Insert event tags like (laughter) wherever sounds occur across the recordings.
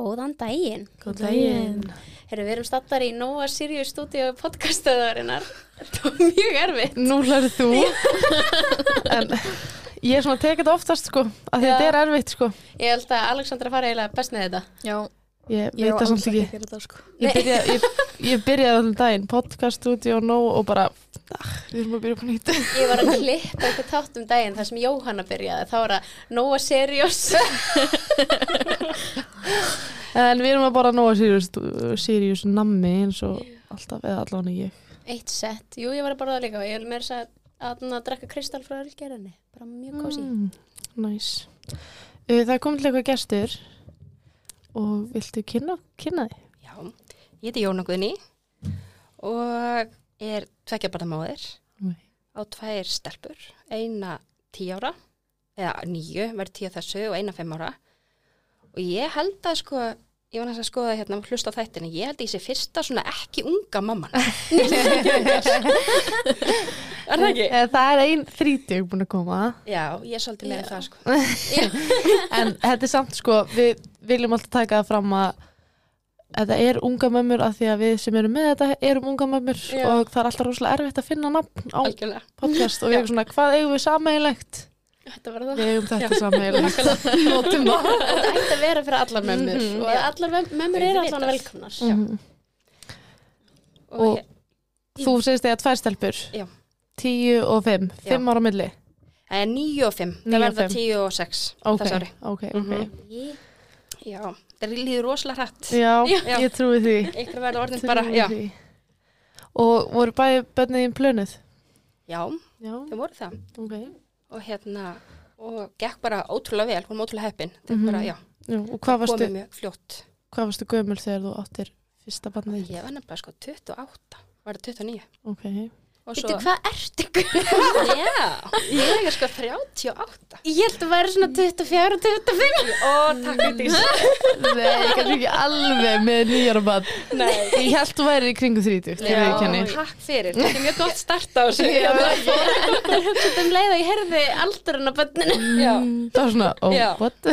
Góðan daginn. Góð daginn. Herru, við erum stattar í Nova Sirius stúdíu podcastaðarinnar. Það var mjög erfitt. Nú hlærið þú. en ég er svona að teka þetta oftast sko, að þetta er erfitt sko. Ég held að Alexandra fara eiginlega best með þetta. Já, Ég veit það samt ekki. það sko. Ég byrjaði, ég, ég byrjaði allan daginn, podcast, studio, no og bara, ah, við erum að byrja upp á nýtt. Ég var að klippa eitthvað þátt um daginn þar sem Jóhanna byrjaði. Það var að Nova Sirius. (laughs) En við erum að bara Sirius, Sirius nammi eins og alltaf, eða allan ég. Eitt sett. Jú, ég var að borða líka og ég vil meira að að að drekka kristall frá ölgerinni. Bara mjög kósi. Mm, nice. Uh, það er komið til eitthvað gestur og viltu kynna, kynna þig? Já, ég heiti Jóna Guðni og er Nei. á tvær stelpur, eina tíu ára, eða nýju, verður tíu þessu og eina fimm ára og ég held að sko, ég var næst að skoða hérna hlusta á þættinu, ég held að ég sé fyrsta svona ekki unga mamman. (laughs) er það ekki? Eh, Það er ein þrítug búin að koma. Já, ég er svolítið Já. það sko. (laughs) En þetta er samt sko, við viljum alltaf taka það fram að þetta er unga mömmur af því að við sem erum með þetta erum unga mömmur og það er alltaf rosalega erfitt að finna nafn á Algjörlega. podcast og við erum svona, hvað eigum við sameigilegt? Þetta var það. Við eigum þetta sameigilegt. Notum það. (laughs) Þetta ætti að vera fyrir allar mömmur Mhm. og allar möm- mömmur eru allan velkomnar. Mhm. Og, Og- ég, Þú segist þegar tvær stelpur. Já. Tíu og fimm. Já. Fimm ára á milli. það er níu og fimm, Níu það og verða fimm. tíu og sex Ok, þess ári. ok, ok. Mhm. Já, það líður rosalega hrætt. Já, Já. ég trúi því. Ykkur verður orðin bara, já. því. Og voru bæði börnið í plönuð? Já, Já, þau voru það. ok. Og hérna, og gekk bara ótrúlega vel, hún var ótrúlega heppin. Þau Mhm. bara, já, Já, og hvað varstu, komið mjög fljótt. hvað varstu gömul þegar þú áttir fyrsta barnið? Ég var nefnilega sko 28, var það 29. Ok. Og Veitu hvað ertu? (laughs) Já, ég er sko 38. Ég held að væri svona 24 og 25. Ó, takk fyrir því. Nei, ég kannski ekki alveg með nýjara barn. Nei. Ég held þú væri í kringu 30, til Já, ég kenni. takk fyrir. Þetta er mjög gott start á þessu. Ég var að hugsa um leið og ég heyrði aldurinn á bönninu. Já. Það var svona, oh, Já. what? Já.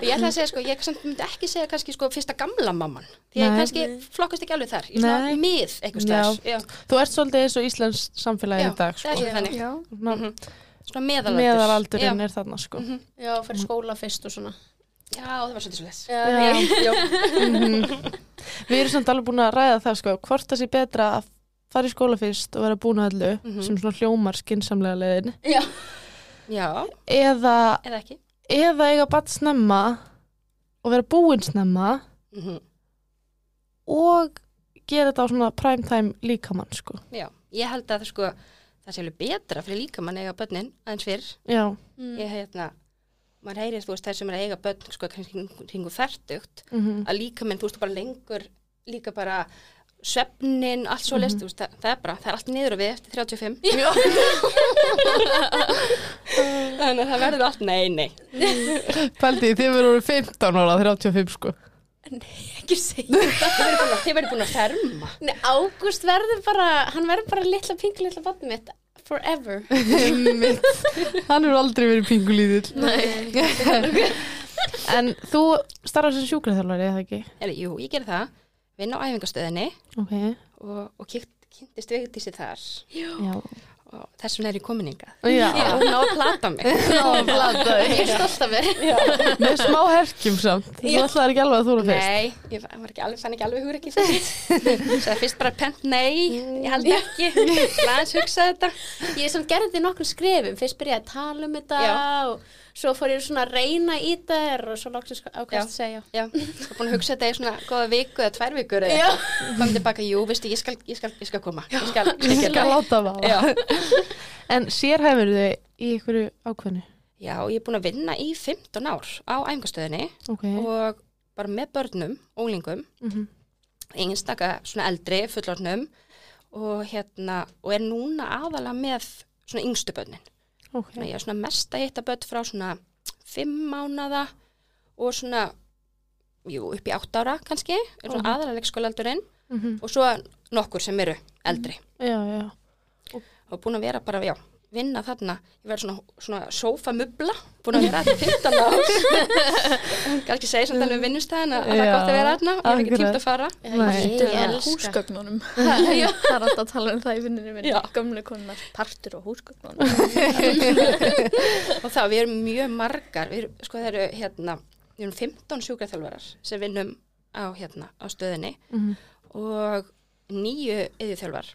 Ég ætla að segja sko, ég myndi ekki segja kannski sko fyrsta gamla mamman. Því ég kannski flokkast ekki alveg þar. Ég er ert svolítið eins og Íslands samfélagi í dag, það sko. er þannig. Já, Svona, Mhm. Svona meðalaldur. Meðalaldurinn Já. er þarna, sko. Mhm. Já, fyrir skóla fyrst og svona. Já, það var svolítið svolítið. Já, Já. Já. (laughs) Mhm. Við erum samt alveg búin að ræða það, sko, hvort það sé betra að fara í skóla fyrst og vera búin að öllu, Mhm. sem svona hljómar skinsamlega leiðin, Já. Já, eða, eða ekki. eða eiga batt snemma og vera búin snemma Mm og gera þetta á svona primetime líkamann, sko. Já, ég held að það sko, það sé alveg betra fyrir líkamann eiga börnin aðeins fyrr. Já, Mm. Ég hérna, maður heyrir þú veist þær sem er að eiga börn sko kannski hringu færtugt mhm. að líkaminn, þú veist, bara lengur líka bara svefnin, allt svo list, þú veist, það, það er bara, það er allt niður og við eftir 35. Þannig að það verður allt, nei, nei. Pældi, þið verður orðið 15 ára, 35 sko. Ekki segja. (laughs) Þið verður búin að, þið verður búin að ferma. Nei, Ágúst verður bara, hann verður bara litla pingu litla botni mitt. Forever. Hann hefur aldrei verið pingulítill. Nei. (laughs) En þú starfar sem sjúkraþjálfari, eða ekki? Eli, jú, ég ger það, vinn á æfingastöðinni Ok, og, og kynnt, kynntist vegtísi þar já. og þess vegna er ég komin. Já, Og ná að plata mig. já, blataði. Ég er stolt af mér. Með smá herkjum samt. Þú ætlaði ekki alveg að þú eru fyrst. Nei, ég var ekki alveg, fann ekki alveg hugur ekki fyrst. Sæði fyrst bara pent, nei, ég held ekki. Læðins hugsa þetta. Ég sem gerði þetta í nokkrum skrifum. Fyrst byrjaði að tala um þetta Já. og svo fór ég svona að reyna í þetta og svo loksins Já. ákvæmst að segja. Já, sko búin að hugsa þetta í svona góða viku eða tvær vikur eða Já. eitthvað. Komum tilbaka, jú, veistu, ég skal, ég skal, ég skal koma. Ég skal, ég Ég skal skal gera það. láta það. Já. (laughs) En sérhæfur þið í einhverju ákveðinu? Já, ég er búin að vinna í 15 ár á æfingastöðinni Ok. og bara með börnum, ólingum, Mhm. einstaka svona eldri, fullornum og hérna, og er núna aðalega með svona yngstu börnin. Ok. Þannig að ég er svona mest að hitta börn frá svona fimm mánada og svona, jú, upp í átt ára kannski, er svona Mhm. aðalega leikskólaaldurinn Mhm. og svo nokkur sem eru eldri. Já, já. Og búin að vera bara, já, vinna þarna, ég verði svona, svona sófamubla búin að vera aðna 15 ár (laughs) kannski segja samt alveg vinnustæðin að það er gott að vera aðna ég hef ekki tímt að fara Nei. Ég Þetta er húsgögnunum. (laughs) það er alltaf að tala um það í vinninu minni. Gömlu konunar partur og húsgögnunum. (laughs) og þá við erum mjög margar við erum, sko það eru hérna við erum 15 sjúkraþjálfarar sem vinnum á hérna á stöðinni Mhm. og nýju yðurþjálfar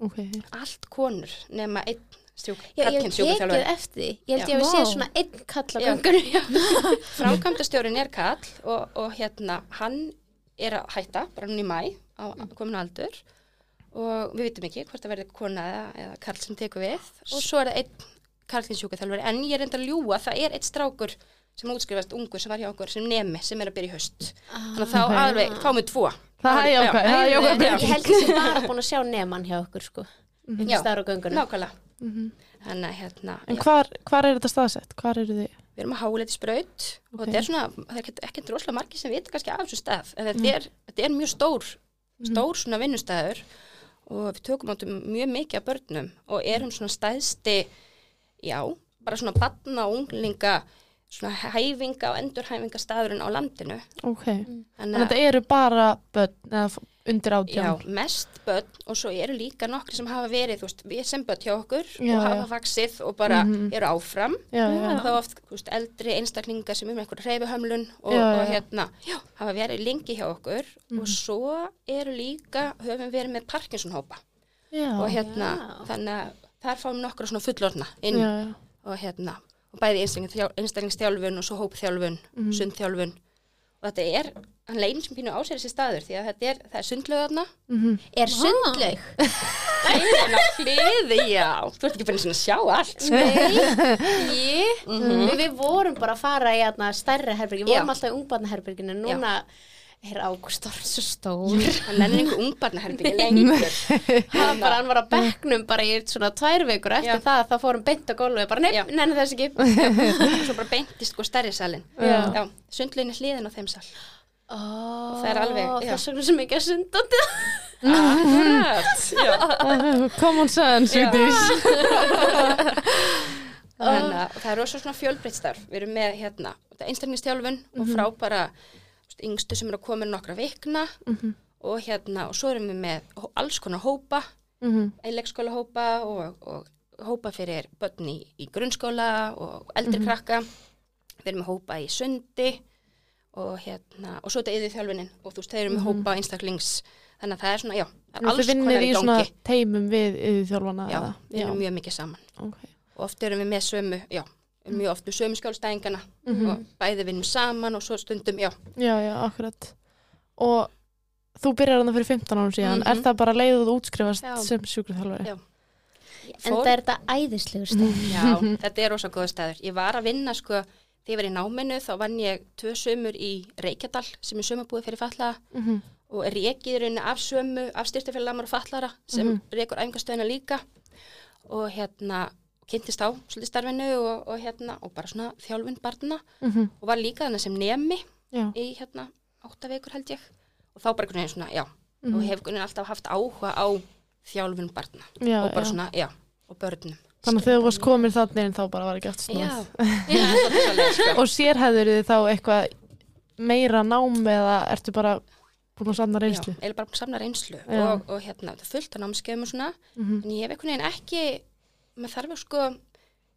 Ok. allt konur nema einn stjúk, Já, ég hef tekið eftir því. Ég held ég að við séð svona einn kall gangunum. (laughs) framkvæmdastjórin er kall og, og hérna hann er að hætta bara núna í mæ á komin aldur. Og við vitum ekki hvort það verður kona eða, karl sem tekur við. Og svo er það einn karlins sjúkaþjálfari en ég er enda að ljúa það er einn strákur sem útskrifast ungur sem var hjá okkur sem nemi sem er að byrja í höst þannig að þá Ok. alveg fáum við tvo. Það er jákvæð, Ég held sem bara búin að sjá neman hjá okkur, sko. Einhvers Já. staðar nákvæmlega Mhm. þannig hérna En hvar, hvar er þetta staðsett? Hvar eru þið? við erum að háleiti spraut og Ok. þetta er svona, það er ekkert- ekkert rosalega margir sem vita kannski af þessu stað en þetta, er, þetta er mjög stór stór svona vinnustæður og við tökum áttum mjög mikið af börnum og erum svona stæðsti já, bara svona batna og unglinga svona hæfinga og endurhæfinga staðurinn á landinu Ok. En þetta eru bara börn eða undir Já, átján? mest börn og svo eru líka nokkri sem hafa verið, þú veist, við sem börn hjá okkur Já, og hafa já. vaksið og bara Mhm. eru áfram Já, já. og þá oft þú veist, eldri einstaklingar sem er með eitthvað reyfihömlun og, Já, já. og hérna já, hafa verið lengi hjá okkur Mhm. og svo eru líka, höfum verið með Parkinson-hópa Já. og hérna, Já. þannig að þar fáum nokkra svona fullorna inn Já, já. og hérna, og bæði einstaklingsþjálfun og svo hópþjálfun, Mhm. sundþjálfun og þetta er, hann leynir sem pínu á sér þessi staður því að þetta er, það er sundlöðarna Mhm. Er sundlaug? Æðina hliði, já. Þú ert ekki svona að sjá allt. sko. Ég, við, við vorum bara að fara í aðna stærra herbyrgi, við Já. vorum alltaf í ungbarnaherberginu, núna er Ágúst orðin svo stór. Hann lennir einhver ungbarnaherbyggi lengur. (laughs) hann, bara, hann var að bekknum bara í svona tvær vikur og eftir Já. það þá fórum beint á gólfið, bara Já. nefn, nenni þess ekki. Og (laughs) svo bara beintist sko stærri salin. Já. Er hliðin á þeim sal. Oh, Það er alveg. Þess vegna sem ekki að sunda Common sense. Þannig að (laughs) það er rosa svona fjölbreytt starf. Við erum með hérna einstaklingsþjálfun og frábara þú veist, yngstu sem eru að koma nokkra vikna og hérna og svo erum við með alls konar hópa. Mhm. í leikskóla hópa og, og hópa fyrir börn í, í grunnskóla og eldri krakka. Við erum með hópa í sundi og hérna, og svo þetta yfir þjálfunin. Og þú veist, þeir eru með hópa einstaklings. Þannig að það er svona, já, það er alls konar í í svona gangi. teimum við yfirþjálfana? já, eða? við erum mjög mikið saman. Ok. og oft erum við með sömu, já mjög oft með sömu skjálstæðingana og bæði vinnum saman og svo stundum, já Já, já, akkurat. Og þú byrjar hann fyrir 15 árum síðan. Mhm. Er það bara leiðið þú útskrifast Já. sem sjúkraþjálfari? Já. En það er þetta æðislegur stað. (laughs) Já, þetta er rosa góða staður. Ég var að vinna sko, þegar ég var í náminu þá vann ég tvö sömur í Reykjadal sem er sömabúið fyrir fallaða Mhm. og er rekið í rauninni af sömu, af styrtafélag lamar og fallara sem Mhm. rekur æfingastöðina líka og hérna kynntist á svolítið starfinu og, og hérna og bara svona þjálfun barna Mhm. og var líka þannig sem nemi Já. í hérna átta vekur held ég og þá bara einhvern veginn svona, já Mhm. og hef einhvern veginn alltaf haft áhuga á þjálfun barna Já, og bara já. svona, já, og börnum Þannig að þegar þú varst komin þannig inn þá bara var ekki Já, snúið. (laughs) sko Og sérhæður þið þá eitthvað meira nám eða ertu bara búin að sanna reynslu? Já, eða bara samna reynslu og, og hérna, það fullt af námskeiðum og svona Mhm. en ég hef einhvern veginn ekki maður þarf að sko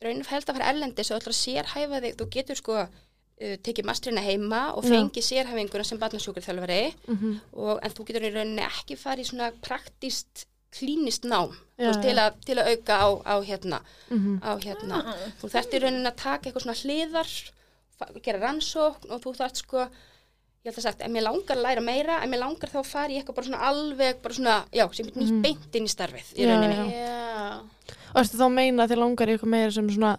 rauninu held að fara erlendis og allra sérhæfa þig þú getur sko uh, tekið mastrina heima og Já. fengið sérhæfinguna sem barnasjúkurþjálfari Mhm. og, en þú getur í rauninni ekki farið í svona praktist klínist nám veist, til, að, til að auka á, á hérna, Mhm. á hérna. þú þarft í rauninni að taka eitthvað svona hliðar gera rannsókn og þú þarft sko ég held að sagt, ef mér langar að læra meira ef mér langar þá fara í eitthvað bara svona alveg bara svona, já, sem er nýtt beint inn í starfið í rauninni já. Já. Og ertu þá að meina að þið langar eitthvað meira sem svona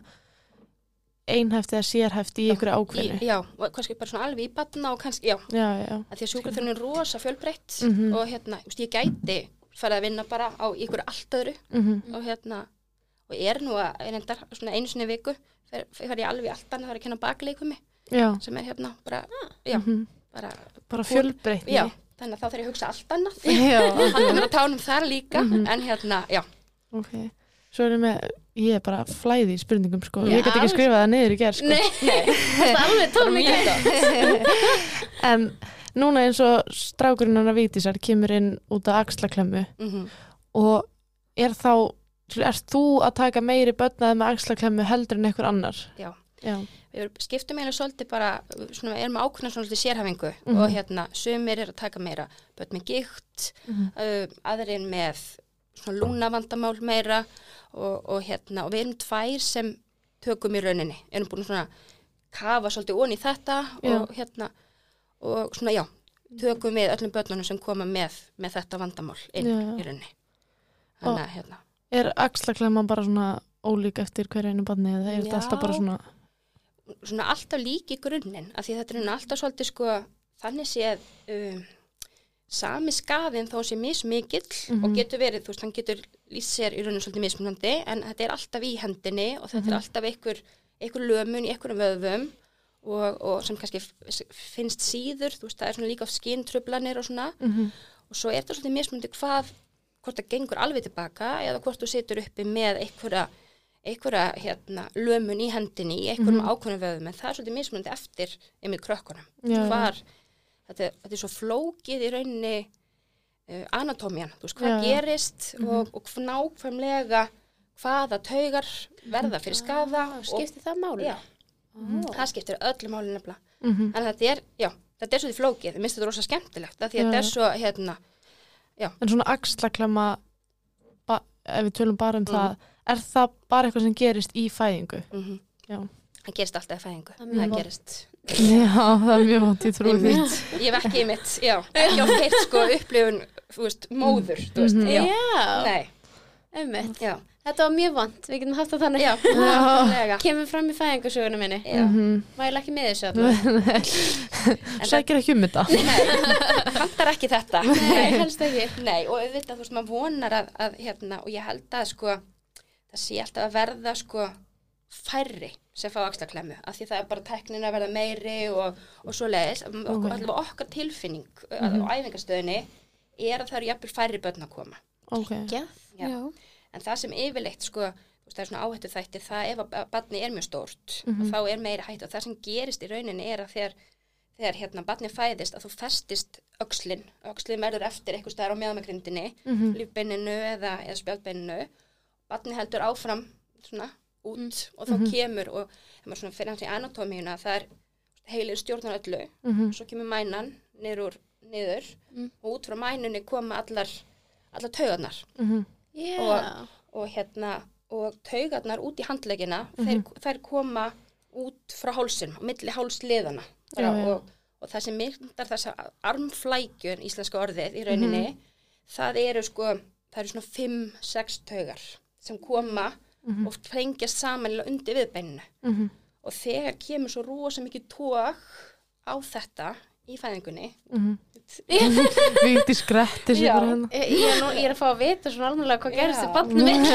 einhæft eða sérhæft í ykkur ákveðinu? já, og kannski bara svona alveg í batna og kannski, já, Já, já. að því að sjúkraþjörnum er rosa fjölbreytt Mhm. og hérna, þú veist, ég gæti farið að vinna bara á ykkur allt öðru Mhm. og hérna, og er nú að er endar svona einu sinni í viku fer, fer ég alveg allt annað, það er að kenna bakleikumi Já. sem er hérna, bara, já, Mhm. bara Bara fjölbreytni. já, þannig að þá þarf ég að hugsa allt annað Já, halda mér á tánum þar líka en hérna, já, ok. Svo er ég með, ég er bara flæði í spurningum sko, Já. ég get ekki skrifað það niður í gerð sko. Nei, (laughs) það er alveg gæta. (laughs) En núna eins og strákurinn hann að vítisar kemur inn út af axlaklemmu Mhm. og er þá, erst þú að taka meiri börnaði með axlaklemmu heldur en einhver annar? Já. Já. Við erum- skiptum eiginlega svolítið bara, svona, erum ákveðna svolítið sérhæfingu Mhm. og hérna, sumir er að taka meira börn með gikt, Mhm. uh, aðrir með svona lúnavandamál meira og, og hérna, og við erum tvær sem tökum í rauninni, erum búin að svona kafa svolítið onni í þetta og hérna, og svona já, tökum við öllum börnunum sem koma með, með þetta vandamál inn Já. í rauninni. Þannig að hérna, Er axlaklemman bara svona ólík eftir hverju einu barni eða er þetta Já. alltaf bara svona svona alltaf líki grunninn af því þetta er alltaf svolítið sko þannig séð um, sami skaðin þó sé mismikill Mhm. og getur verið, þú veist, hann getur lýst sér í rauninu svolítið mismunandi en þetta er alltaf í hendinni og þetta Mhm. er alltaf einhver, einhver lömun í einhverjum vöðvum og, og sem kannski finnst síður, þú veist, það er svona líka skíntrublanir og svona mm og svo er þetta svolítið mismunandi hvað hvort það gengur alveg tilbaka eða hvort þú situr uppi með einhverja einhverja hérna, lömun í hendinni í einhverjum mm Mhm. ákveðnum vöðum en það er svolítið mismunandi eftir einmitt krökkunum hvar, þetta, þetta er svo flókið í rauninni uh, anatómian, þú veist, hvað Já, já. gerist og, og nákvæmlega hvaða taugar verða fyrir skaða og Skipti það máli? já, það skiptir öllu máli nefnilega -hmm. en þetta er, já, þetta er svolítið flókið, mér finnst þetta rosa skemmtilegt því að Já. þetta er svo, hérna En svona axlaklemma ba ef við tölum bara um Mhm. það er það bara eitthvað sem gerist í fæðingu? mm Já. það gerist alltaf í fæðingu Það það gerist Já, það er mjög vant, ég trúi því. Ég hef ekki í mitt, já, ekki oft heilt sko upplifun, þú veist, móður þú veist, Mhm. já, Já, nei, einmitt. já, Þetta var mjög vant, við getum haft það þannig. já. Kemur fram í fæðingarsögunum minni. já, Mhm. Mæla ekki með þessu (laughs) Sækir ekki um þetta. Nei, kantar ekki þetta. Nei, helst ekki. nei, og auðvitað, þú veist, maður vonar að, að hérna, og ég held að sko það sé alltaf að verða sko færri sem fá axlaklemmu af því það er bara teknin að verða meiri og, og svo leiðis, okkur, Ok. allavega okkar tilfinning mm á æfingastöðinni er að það eru jafnvel færri börn að koma Ok, Já. Já. En það sem yfirleitt, sko, þú veist, það er svona áhættu þætti, það ef að barni er mjög stórt Mhm. og þá er meiri hættu og það sem gerist í rauninni er að þegar, þegar hérna barni fæðist að þú festist öxlin, öxlin verður eftir eitthvað staðar á meðamagrindinni, Mhm. lífbeininu eða, eða spjaldbeininu, barni heldur áfram svona út og þá Mhm. kemur og þegar maður svona fyrir hans í anatómíuna það er heilir stjórnar öllu Mhm. svo kemur mænan niður, niður Mm. og út frá mænunni koma allar, allar taugarnar Mhm. Já. Og- og hérna og taugarnar út í handlegina þeir, þær koma út frá hálsin og milli hálsliðana. Og, og það sem myndar þessa armflækjun íslenska orðið í rauninni það eru sko það eru svona 5-6 taugar sem koma Mhm. og fengjast saman undir viðbeininu Mhm. og þegar kemur svo rosa mikið tók á þetta í fæðingunni Mhm. (laughs) Víti skrætti bara hérna Ég ég er, nú, ég er að fá að vita svona alveg hvað gerist Já. barnið mitt.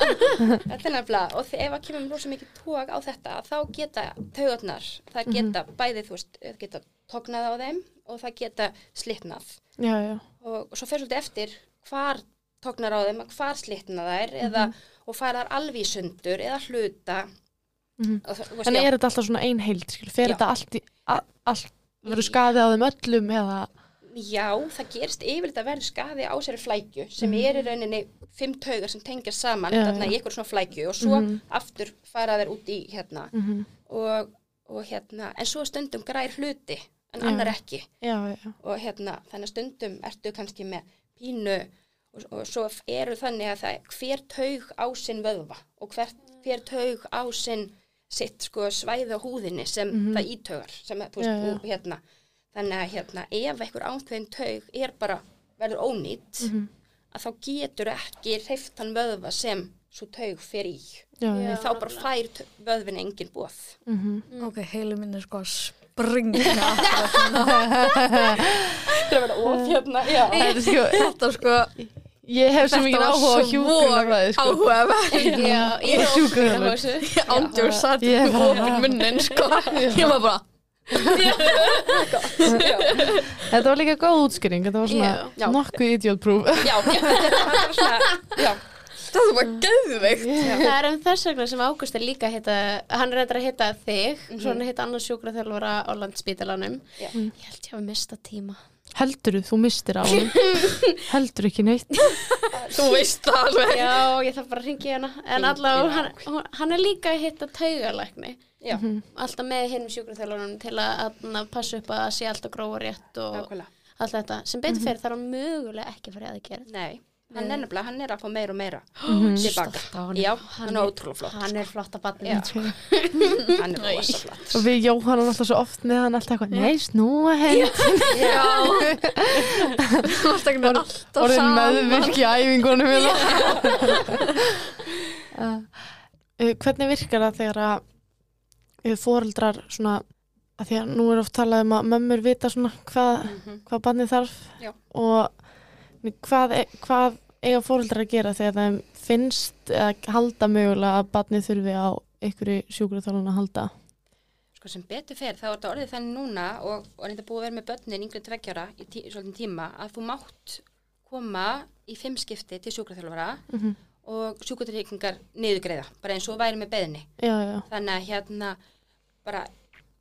(laughs) Þetta er nefnilega, og ef að kemur rosa mikið tók á þetta, þá geta taugarnar, það Mhm. geta bæði, þú veist, það geta tóknað á þeim og það geta slitnað. Já, já, Og, og svo fer svolítið eftir hvar tóknar á þeim, hvar slitna þær, eða, og fara þær alveg í sundur, eða hluta. Mhm. Þú veist, En er þetta alltaf svona ein heild, skil, fer Já. þetta allt allt, verður skaðið á þeim öllum eða, Já, það gerist yfirleitt að verður skaði á sér flækju sem er í rauninni fimm taugar sem tengjast saman þarna já. í eitthvað svona flækju og svo Mhm. aftur fara þeir út í hérna Mhm. og, og hérna, en svo stundum grær hluti en annar ekki já, já, og hérna, þannig að stundum ertu kannski með pínu og, og svo eru þannig að það hver taug á sinn vöðva og hver, hver taug á sinn sitt sko svæði á húðinni sem Mhm. það ítaugar sem, veist, já. og, hérna, þannig að hérna, ef einhver ánkveðin taug er bara verður ónýtt Mhm. að þá getur ekki hreift hann vöðva sem svo taug fer í já, Já. þá bara fær t- vöðvin engin bóð Mhm. Ok, heilu minn er sko að springa (laughs) það er vera of hérna já. Þetta er sko, Þetta sko ég hef svo mikið áhuga á hjúkunarfræði, sko. áhugaverð (laughs) Já, ég er Og sjúkraþjálfun. óskilur á þessu. Ándjór satt Ég bara- ofin munnin sko (laughs) Ég var bara Þetta var líka góð útskýring, þetta var svona Já, já. nokkuð idiot proof. já, já, Það er bara geðveikt. Það er um þess vegna sem Ágúst er líka að hitta, hann eitthvað að hitta þig, Mhm. svo hann hitta annars sjúkraþjálfara á landspítalanum. Já. Ég held ég hafa mistað tíma. Heldur þú mistir á hann? (laughs) Heldur ekki neitt? Þú veist það alveg. Já, ég þarf bara að ringi hana. En allavega, í hann, hann er líka að hitta taugalækni. Já, Alltaf með hinn sjúkraþjálfarunum til að, að passa upp að sé alltaf grófa rétt og nákvæmlega. allt þetta. Sem betur fyrir þarf hann mögulega ekki að fara að gera. Nei, hann er nefnilega, hann er að fá meira og meira (gasps) Mhm. tilbaka. Já, Hann er ótrúlega flott. Hann er flott að batna. Hann er rosa flott. Og við Jóhann erum alltaf svo oft með hann alltaf eitthvað, nei, snúa henn, Já. Varst ekki alltaf orðin meðvirk í æfingunum hérna. (laughs) uh, hvernig virkar það þegar að uh, foreldrar svona, að því að nú er oft talað um að mömmur vita svona hvað, Mhm. hvað barnið þarf Já. og hvað, e- hvað eiga foreldrar að gera þegar þeim finnst eða halda mögulega að barnið þurfi á einhverju sjúkraþjálfun að halda Sko sem betur fer, þá er þetta orðið þannig núna og, og þetta búið að vera með börnin yngri tveggjara í tí, svolítið tíma að þú mátt koma í fimm skipti til sjúkraþjálfara mm og sjúkratryggingar niðurgreiða, bara eins og væri með beðinni. Já, já, Þannig að hérna bara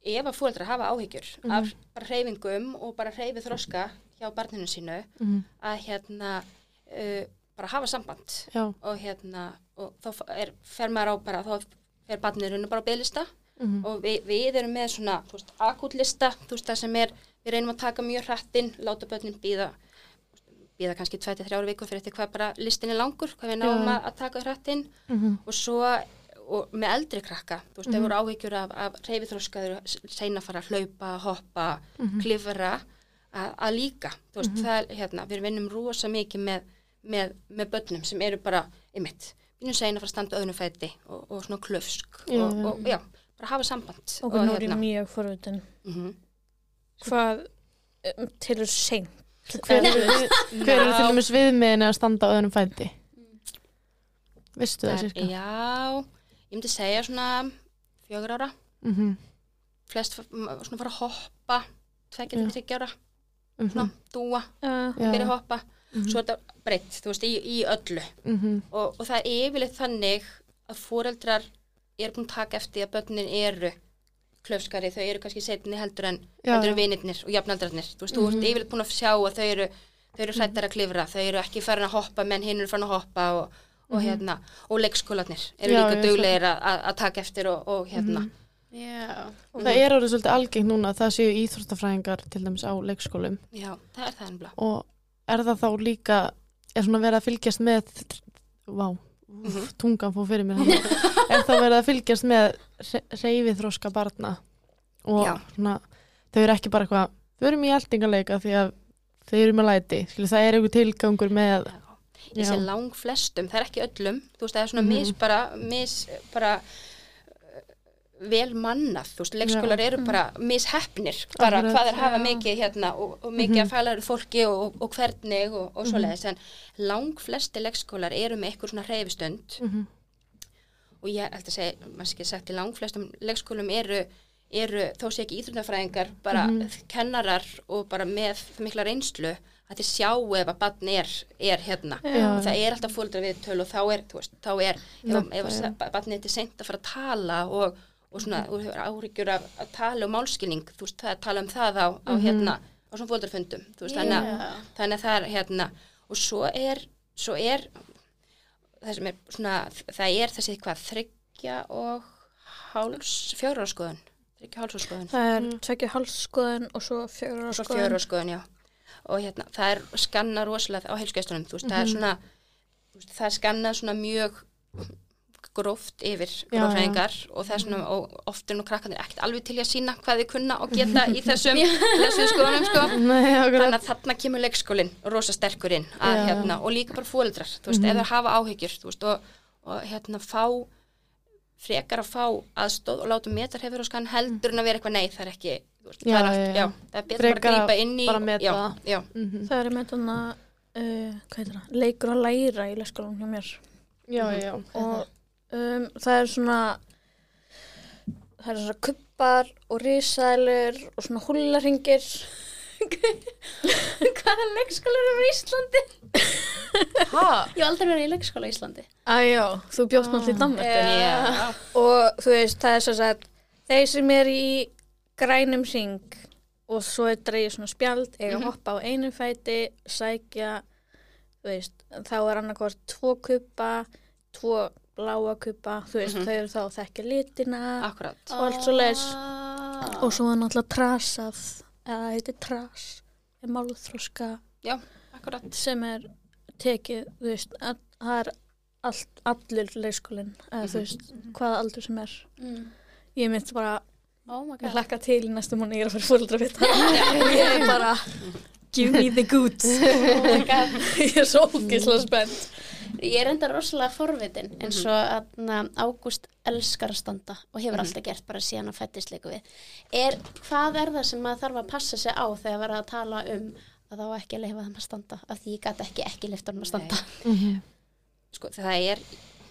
ef að fóreldrar hafa áhyggjur Mhm. af bara hreyfingum og bara hreyfið þroska hjá barninu sínu mm að hérna uh, bara hafa samband. Já. Og hérna og þá er, fer maður á bara þá fer barnið rauninu bara á beðlista mm og við, við erum með svona akútlista, þú veist það sem er við reynum að taka mjög hrattinn, láta börnin býða býða kannski 23 vikur fyrir eftir hvað bara listin er langur hvað við náum að, að taka hrattinn -hmm. og svo og með eldri krakka, þú veist, mm voru áhyggjur af, af reyfithróskaður, seina fara að hlaupa, hoppa, klifra að, að líka, þú veist, það er hérna, við vinnum rosa mikið með, með, með börnum sem eru bara ymitt, vinnum seina fara að standa öðnum fæti og, og svona klöfsk Já, og, já. og já, bara hafa samband Okkur nú er ég mjög forvitin. mm Hvað um, til er seint? hver, er, eru til dæmis viðmiðin að standa á öðrum fæti? Vistu það sérska? Já, ég myndi segja svona fjögur ára, Mm -hmm. flest svona fara að hoppa, til þryggja ára, Mm svona dúa, Uh, byrja að hoppa, Mhm. svo er þetta breytt, þú veist, í, í öllu. -hmm. Og, og það er yfirleitt þannig að fóreldrar eru búin að taka eftir að börnin eru klöfskari, þau eru kannski setni heldur en, en vinirnir og jafnaldrarnir. Þú veist, þú ert yfirleitt búin að sjá að þau eru, þau eru hrættar að klifra, þau eru ekki farin að hoppa menn hinn eru farin að hoppa og, og hérna, og leikskólanir eru Já, líka já, duglegir að, taka eftir og, og hérna. Já. Og það er orðið svolítið algengt núna að það séu íþróttafræðingar til dæmis á leikskólum Já, það er það ennbla. og er það þá líka er svona verið að fylgjast með vá, Mhm. tungan fór fyrir mér hann (laughs) er þá verið að fylgjast með reyfið þróska barna og Já. svona, þau eru ekki bara eitthvað þau eru í eldingaleika því að þau eru með læti, Skilu, það er einhver tilgangur með Ég sé Já. lang flestum, það er ekki öllum, þú veist, það er svona Mhm. mis bara, mis bara vel mannað, þú veist, leikskólar eru bara misheppnir, bara Akkurat. hvað er að hafa mikið hérna og, og mikið Mhm. að fælaður fólki og, og hvernig og, og svoleiðis, en lang flesti leikskólar eru með eitthvað svona hreyfistund mm -hmm. og ég held að segja, maður sé ekki sagt, í lang flestum leikskólum eru, eru þó sé ekki íþróttafræðingar, bara Mhm. kennarar og bara með mikla reynslu að þið sjá ef að barn er, er hérna Já. og það er alltaf fóldra við töl og þá er, þú veist, þá er ef, ef já. barnið er til seint að fara að tala og, og svona, og hefur áhyggjur af að tala og málskilning, þú veist, það að tala um það á, á Mhm. hérna, á svona fóldrafundum þú veist, þannig, að, þannig að það er hérna, og svo er svo er það sem er svona, það er þessi hvað, þryggja og háls, fjárháskoðun þryggja hálsskoðun það er Mm. tvekja halsskoðun og svo fjögur og svo skoðun. fjárháskoðun, já og hérna, það er skanna rosalega á heilskestunum, þú veist, það er Mhm. svona þú það er skannað svona mjög gróft yfir Já, já. grófræðingar og það er svona, og oft er nú krakkanir ekkert alveg til að sína hvað þið kunna og geta í (laughs) þessum þessu skoðunum, sko Nei, þannig að þarna kemur leikskólinn rosa sterkur inn að, Já. hérna, og líka bara fóreldrar þú veist, Mhm. ef þeir hafa áhyggjur þú veist, og, og hérna fá frekar að fá aðstóð og láta metar hefur og skan heldur en að vera eitthvað nei, það er ekki þú veist, Já, það, er já, allt, já. já, það er betur bara Frekar að að grípa inn í bara meta já, það. já, Mhm. Það er með uh, hvað heitir það, leikur að læra í leikskólanum hjá mér. Já, já Og um, það er svona, það er svona kuppar og risælur og svona húlaringir. (laughs) Hvaða leikskólar eru í Íslandi? Hæ? Ég hef aldrei verið í leikskóla í Íslandi. Æjá, þú bjóst náttúrulega í Danmörku. Já. Og þú veist, það er svo að þeir sem er í grænum ring og svo er dreigið svona spjald, eiga að hoppa á einum fæti, sækja, þú veist, þá er annarkvort tvo kuppa, tvo bláa kuppa, þú veist, þau eru þá að þekkja litina Akkurat. og allt svo leis. Ah. Og svo er náttúrulega trasað, eða það heitir tras, er akkurat. sem er tekið, þú veist, að, það er allt, allur leikskólinn, eða þú veist, hvaða aldur sem er. Mm. Ég myndi bara, Oh my ég god. hlakka til í næstu múni, ég er að fara fóröldra við það. ég er bara, give me the goods. (laughs) Oh ég er svo ógislega spennt. Ég er enda rosalega forvitin eins og að Ágúst elskar að standa og hefur alltaf gert bara síðan að fættist leiku við. Er, hvað er það sem maður þarf að passa sig á þegar verða að tala um að þá á ekki að leifa þeim að standa af því ég gæti ekki ekki leifta þeim að standa. Sko, það er,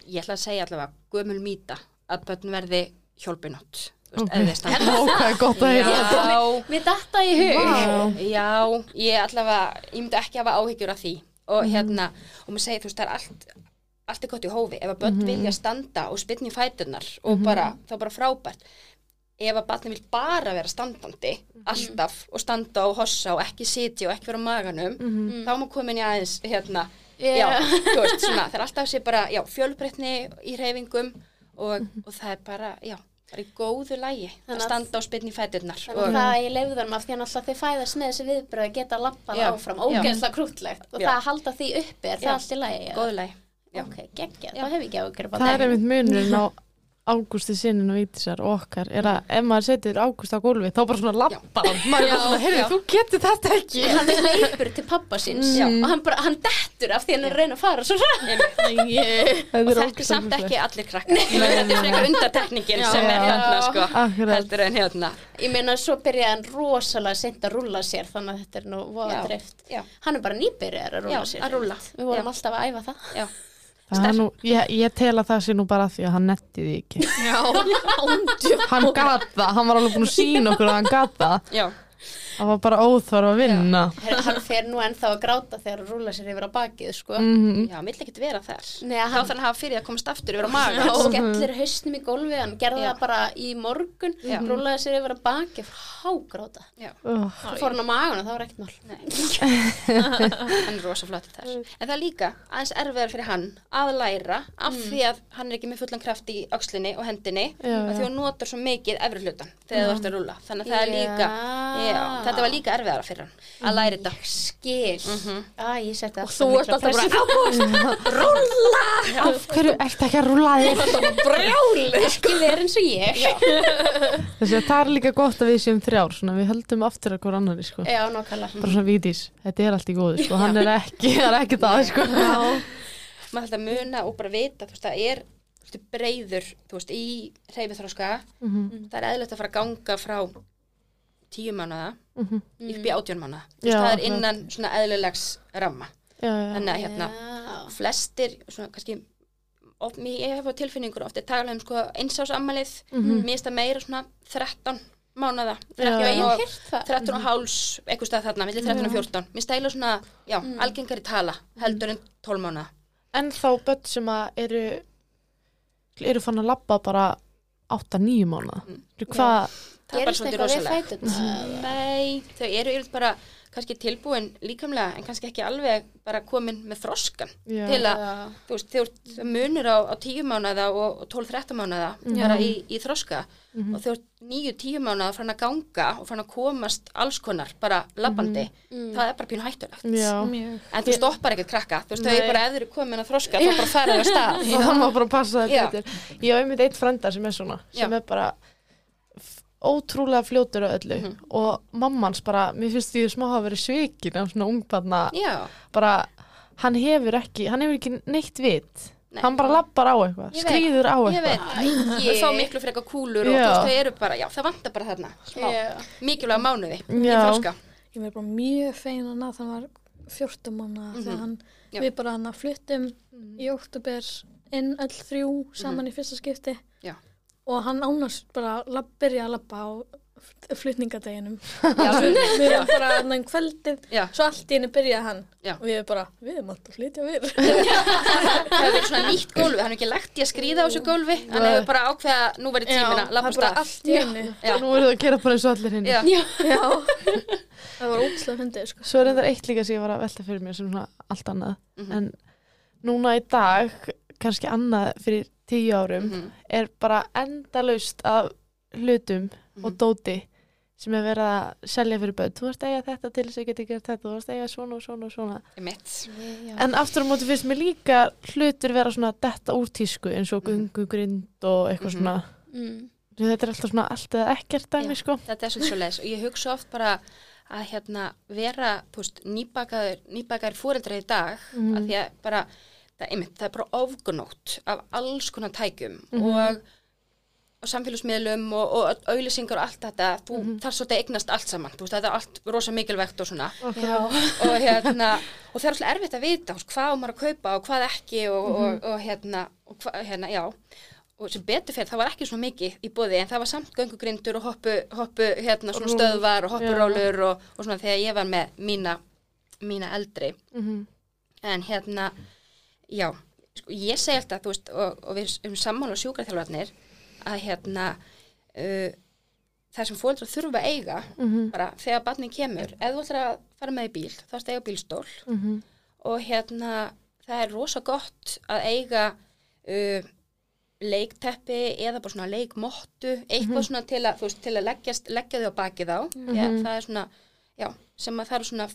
ég ætla að segja allavega, gömul mýta að börn verði hjálpinótt. Þú veist, Ok. ef þið standa. Ok, gott að Já, Mér datta í hug. Vá. Já, ég allavega, ég myndi ekki hafa áhyggjur af því og Mhm. hérna, og maður segir, þú veist, það er allt, allt er gott í hófi, ef að börn Mhm. vilja standa og spynni fæturnar og bara, þá bara frábært, ef að barni vil bara vera standandi, Mhm. alltaf, og standa og hossa og ekki sitja og ekki vera á maganum, Mhm. þá má komin í aðeins, hérna, Já. já, þú veist, svona, það er alltaf sér bara, já, fjölbreytni í reyfingum og, Mhm. og það er bara, já, það er í góðu lægi að standa og spynni fæturnar Þannig að það ég leiði þeim af því að náttúrulega þau fæðast með þessi viðbröð að geta lappað áfram, Já. ógeðslega krútlegt og Já. það að halda því uppi, er Já. það allt í lægi. Já. Ok, geggja, Já. það hef ég ekki ágjörð Það er einmitt munurinn á Ágústi sinnin og Vítisar og okkar er að ef maður setur Ágúst á gólfi þá bara svona lappar hann. Maður er svona, heyrðu, þú getur þetta ekki. Hann leipur til pappa síns. Já. og hann, bara, hann dettur af því hann er að reyna að fara svo ræð Þetta og er þetta er samt ekki allir krakkar. Þetta er frekar undartekningin sem er hérna sko. Heldur en hérna. Ég meina svo byrjaði hann rosalega seint að rúlla sér þannig að þetta er nú voða drift hann er bara nýbyrjar að rúlla Já, sér. við vorum alltaf að æfa það. Er nú, ég, ég tel að það sé nú bara því að hann netti því ekki. Já, hann gat það, hann var alveg búin að sína okkur að hann gat það. Já, það var bara óþvar að vinna. Her, hann fer nú ennþá að gráta þegar hann rúlla sér yfir að bakið sko. Mhm. já, mill ekkert vera þar. Nei, þá hann, þannig að hafa fyrir að komast aftur yfir á hann maga skellir hausnum í gólfi hann gerði Já. það bara í morgun Já. rúllaði sér yfir að bakið hágráta uh, svo fór hann á magun og það var ekkert mál. Hann er rosa flott þar en það er líka aðeins erfiðar fyrir hann að læra af því að hann er ekki með fullan kraft í öxlinni og hendinni Já, og því hann notar svo mikið er þetta var líka erfiðara fyrir hann að læra þetta. skil. Æ, ég setti Og (laughs) þú ert alltaf bara, af hverju ert ekki að rúla þig? Ekki verið eins og ég. Já, þessi að það er líka gott að við séum þrjár svona, við höldum aftur að hver annari sko. já bara svona Vítis, þetta er allt í góðu sko. hann er ekki, er ekki það sko. maður ætla að muna og bara vita þú veist, það er veist, breyður veist, í reyfiþróska Mhm, það er eðlilegt að fara að ganga frá tíu mánuða mhm. upp í átjón mánuða Þú Já, veist, það er innan svona eðlilegs ramma. Já, já. þannig að hérna, Já. flestir svona kannski of, mér- ég hef á tilfinningur ofta tala um sko einsársammalið Mhm. mér finnst það meira svona 13 mánuða Já, 13 já, ég og hef heyrt það. 13 og háls, eitthvað stað þarna, millir 13 og 14 mér stæla svona, já, algengari tala heldur en 12 mánuða en þá börn sem að eru eru fann að labba bara 8-9 mánuða Mm. hvað, gerist eitthvað við rosalega fæturna? Nei, þau eru yfirleitt bara kannski tilbúin líkamlega en kannski ekki alveg bara komin með þroskan já, til að, Já. þú veist, þegar þú munur á, á 10 mánuða og, og 12-13 mánuða bara í, í þroska. Og þegar 9-10 mánuða fann að ganga og fann að komast alls konar bara labbandi, það er bara pínu hættulegt. En þú stoppar ekkert krakka, þú veist, þau er bara ef þau eru komin að þroska, þá bara fara þau að stað. Og (laughs) það má bara passa þetta ég hef einmitt eitt frendar sem er svona sem Já. er bara ótrúlega fljótur á öllu Mhm. og mammans bara, mér finnst því smá hafa verið svikin af svona ungbarna Já, bara, hann hefur ekki hann hefur ekki neitt vit Nei. hann bara lappar á eitthvað, Ég veit. skrýður á ég veit eitthvað þau fá miklu frekar kúlur og Já. þú veist, þau eru bara, já, það vantar bara þarna smá, Já. mikilvæga mánuði Ég verði bara mjög fein að ná þannig var 14 manna Mhm. þegar hann, við bara hann að fluttum í oktober inn öll þrjú saman í fyrsta skipti Já. Og hann ánast bara að byrja að labba og flutningadeginum. (laughs) Við erum bara hann um kvöldið, Já. svo allt í henni byrjaði hann. Já. Og við erum bara, við erum alltaf að flytja við. (laughs) það hefur verið svona nýtt gólfi, hann hefur ekki lagt í að skrýða á þessu gólfi, hann hefur bara ákveða að nú verið tímina, lappa er bara stað. allt í henni. Nú er það að gera bara eins og allir (laughs) Já. það var ógslag fyndið, sko. Svo er þetta eitt líka sem ég var að velta fyrir mér sem svona allt annað. Mhm. En núna í dag, kannski annað fyrir tíu árum, Mhm. er bara endalaust af hlutum og Mhm. dóti sem er verið að selja fyrir börn. Þú varst að eiga þetta til þess að geta gert þetta, þú varst að eiga svona og svona og svona. mitt. En aftur á móti finnst mér líka hlutur vera svona detta úr tísku eins og Mhm. gungugrind og eitthvað Mhm. svona. Mm. Þetta er alltaf svona allt eða ekkert dæmi, sko. Þetta er svolítið svo leis og ég hugsa oft bara að hérna vera, þú veist, nýbakaður, nýbakaður fóreldra í dag, að því að bara, það, einmitt, það er bara ofgunótt af alls konar tækjum Mhm. og, og samfélagsmiðlum og, og auðlýsingar og allt þetta, þú Mhm. þarf svolítið að eignast allt saman, þú veist, þetta er allt rosa mikilvægt og svona. Já. og hérna og það er alltaf erfitt að vita hvað maður að kaupa og hvað ekki og, Mhm. og, og hérna, hérna já og sem betur fyrir það var ekki svona mikið í bóði en það var samt göngugrindur og hoppu, hoppu hérna stöðvar og hoppurólur og, og svona þegar ég var með mína, mína eldri Mhm. en hérna já, sko, ég segi alltaf þú veist, og, og við erum sammála sjúkraþjálfarnir að hérna uh, það sem fóreldrar þurfa að eiga Mhm. bara þegar barnið kemur, ef þú ætlar að fara með í bíl, þá að eiga bílstól Mhm. og hérna það er rosa gott að eiga uh, leikteppi eða bara svona leikmottu eitthvað svona til að, veist, til að leggjast, leggja þau á bakið á mm það er svona, já, sem að það er svona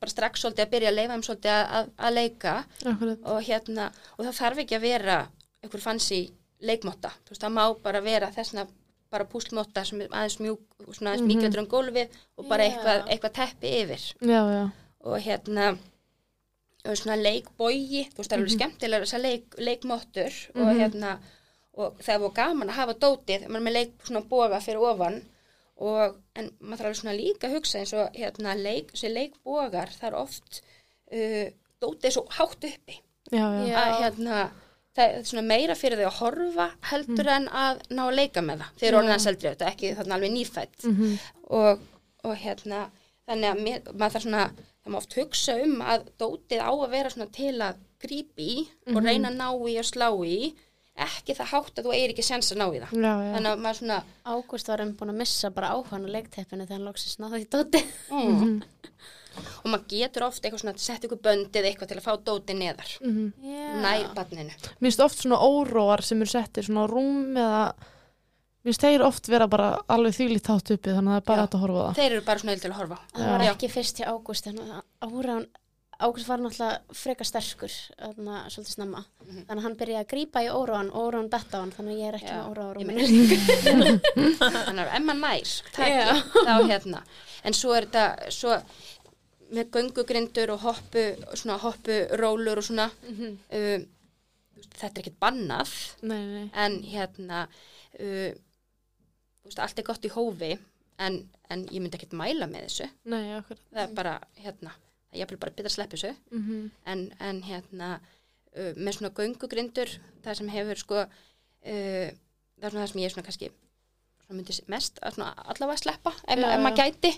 bara strax svolítið að byrja að leifa þeim svolítið að, að, að leika Akkurat. og hérna, og það þarf ekki að vera einhver fancy leikmotta þú veist, það má bara vera þessna bara púslmotta sem er aðeins mjúk svona aðeins mm um gólfið og bara Já. eitthvað, eitthvað teppi yfir Já, já. og hérna og svona leikbogi, þú veist það er alveg skemmtilega þessar leik, leikmottur og Mhm. hérna og það var gaman að hafa dótið maður er með leik svona boga fyrir ofan og en maður þarf alveg svona líka að hugsa eins og hérna leik, leikbogar það er oft uh, dótið er svo hátt uppi Já, já. Að hérna það er svona meira fyrir þau að horfa heldur en að ná að leika með það þeir eru Já. orðin að seldri þetta ekki þarna alveg nýfætt Mhm. og, og hérna þannig að mér, maður þarf svona það má oft hugsa um að dótið á að vera svona til að grípi í og Mhm. reyna að ná í og slá í ekki það hátt að þú eigir ekki sens að ná í það Já, já. þannig að maður svona Ágúst var um búin að missa bara áhann á leikteppinu þegar hann loksist náði í dóti. mm. og maður getur oft eitthvað svona að setja ykkur böndið eitthvað til að fá dótið neðar Mhm. nær barninu Mér finnst oft svona óróar sem eru settir svona rúm eða mér finnst þeir oft vera bara alveg þýlít hátt uppi þannig að það er bara Já. að horfa á það. þeir eru bara svona til að horfa. Það var ekki fyrst hjá Ágúst en áraun, Ágúst var náttúrulega frekar sterkur, þarna, svolítið snemma. Mhm. Þannig að hann byrjaði að grípa í óráan, óráan detta á hann, þannig að ég er ekki Já, með óráa ég rúminu. (laughs) þannig að maður nær þá hérna en svo er þetta svo með göngugrindur og hoppu svona hoppu rólur og svona Mhm. um, þetta er ekkert bannað Nei, nei. en hérna uh, þú veist, allt er gott í hófi en, en ég myndi ekkert mæla með þessu Nei, það er bara hérna ég vil bara betra að sleppa þessu. Mhm. en, en hérna uh, með svona göngugrindur það sem hefur sko uh, það er svona það sem ég svona kannski svona myndi mest að svona allavega sleppa ef, Já, ef maður gæti.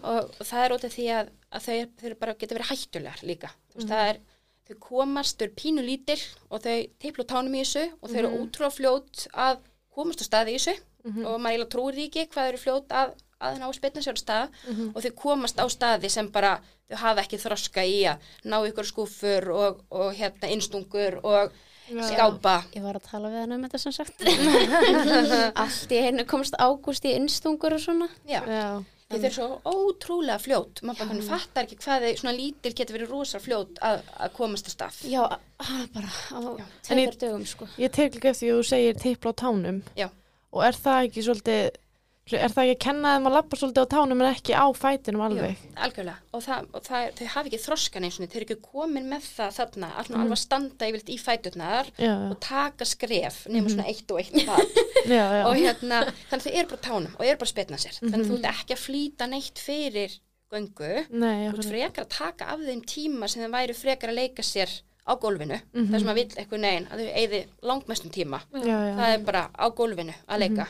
Og, og það er út af því að, að þau, þau eru bara geta verið hættulegar líka. Þú veist, það er þau komast, þau eru pínu lítil og þau teiplu tánum í þessu og þau eru ótrúlega fljót að komast á staði í þessu. Og maður eiginlega trúir ekki hvað þau eru fljót að, að ná að spilna sér á stað og þau komast á staði sem bara þau hafa ekki þroska í að ná ykkur skúfur og, og hérna innstungur og skápa Ég var að tala við hann um þetta sem sagt. (laughs) Allt í einu komst Ágúst í innstungur og svona. Já, Já. þau eru svo ótrúlega fljót maður bara hvernig fattar ekki hvað þau svona lítil getur verið rosa fljót að, að komast á stað Já, að- bara á tveimur dögum sko. Ég tek líka eftir því að þú segir tippla á tánum. Já. Og er það ekki svolítið, er það ekki að kenna þeim að lappa svolítið á tánum en ekki á fætinum alveg? Jú, algjörlega. Og, það, og það, þau hafi ekki þroskan eins og þau eru ekki komin með það þarna alveg, alveg að standa yfirleitt í fæturnar Já, og taka skref nema svona eitt og eitt (laughs) já, já. og hérna, þannig að þau eru bara tánum og eru bara að spetna sér. Þannig að þú ert ekki að flýta neitt fyrir göngu. Nei, þú ert frekar að taka af þeim tíma sem þeim væri frekar að leika sér á gólfinu. Þar sem að vill eitthvað negin að þau eigði langmestum tíma. Já, já. það er bara á gólfinu að leika.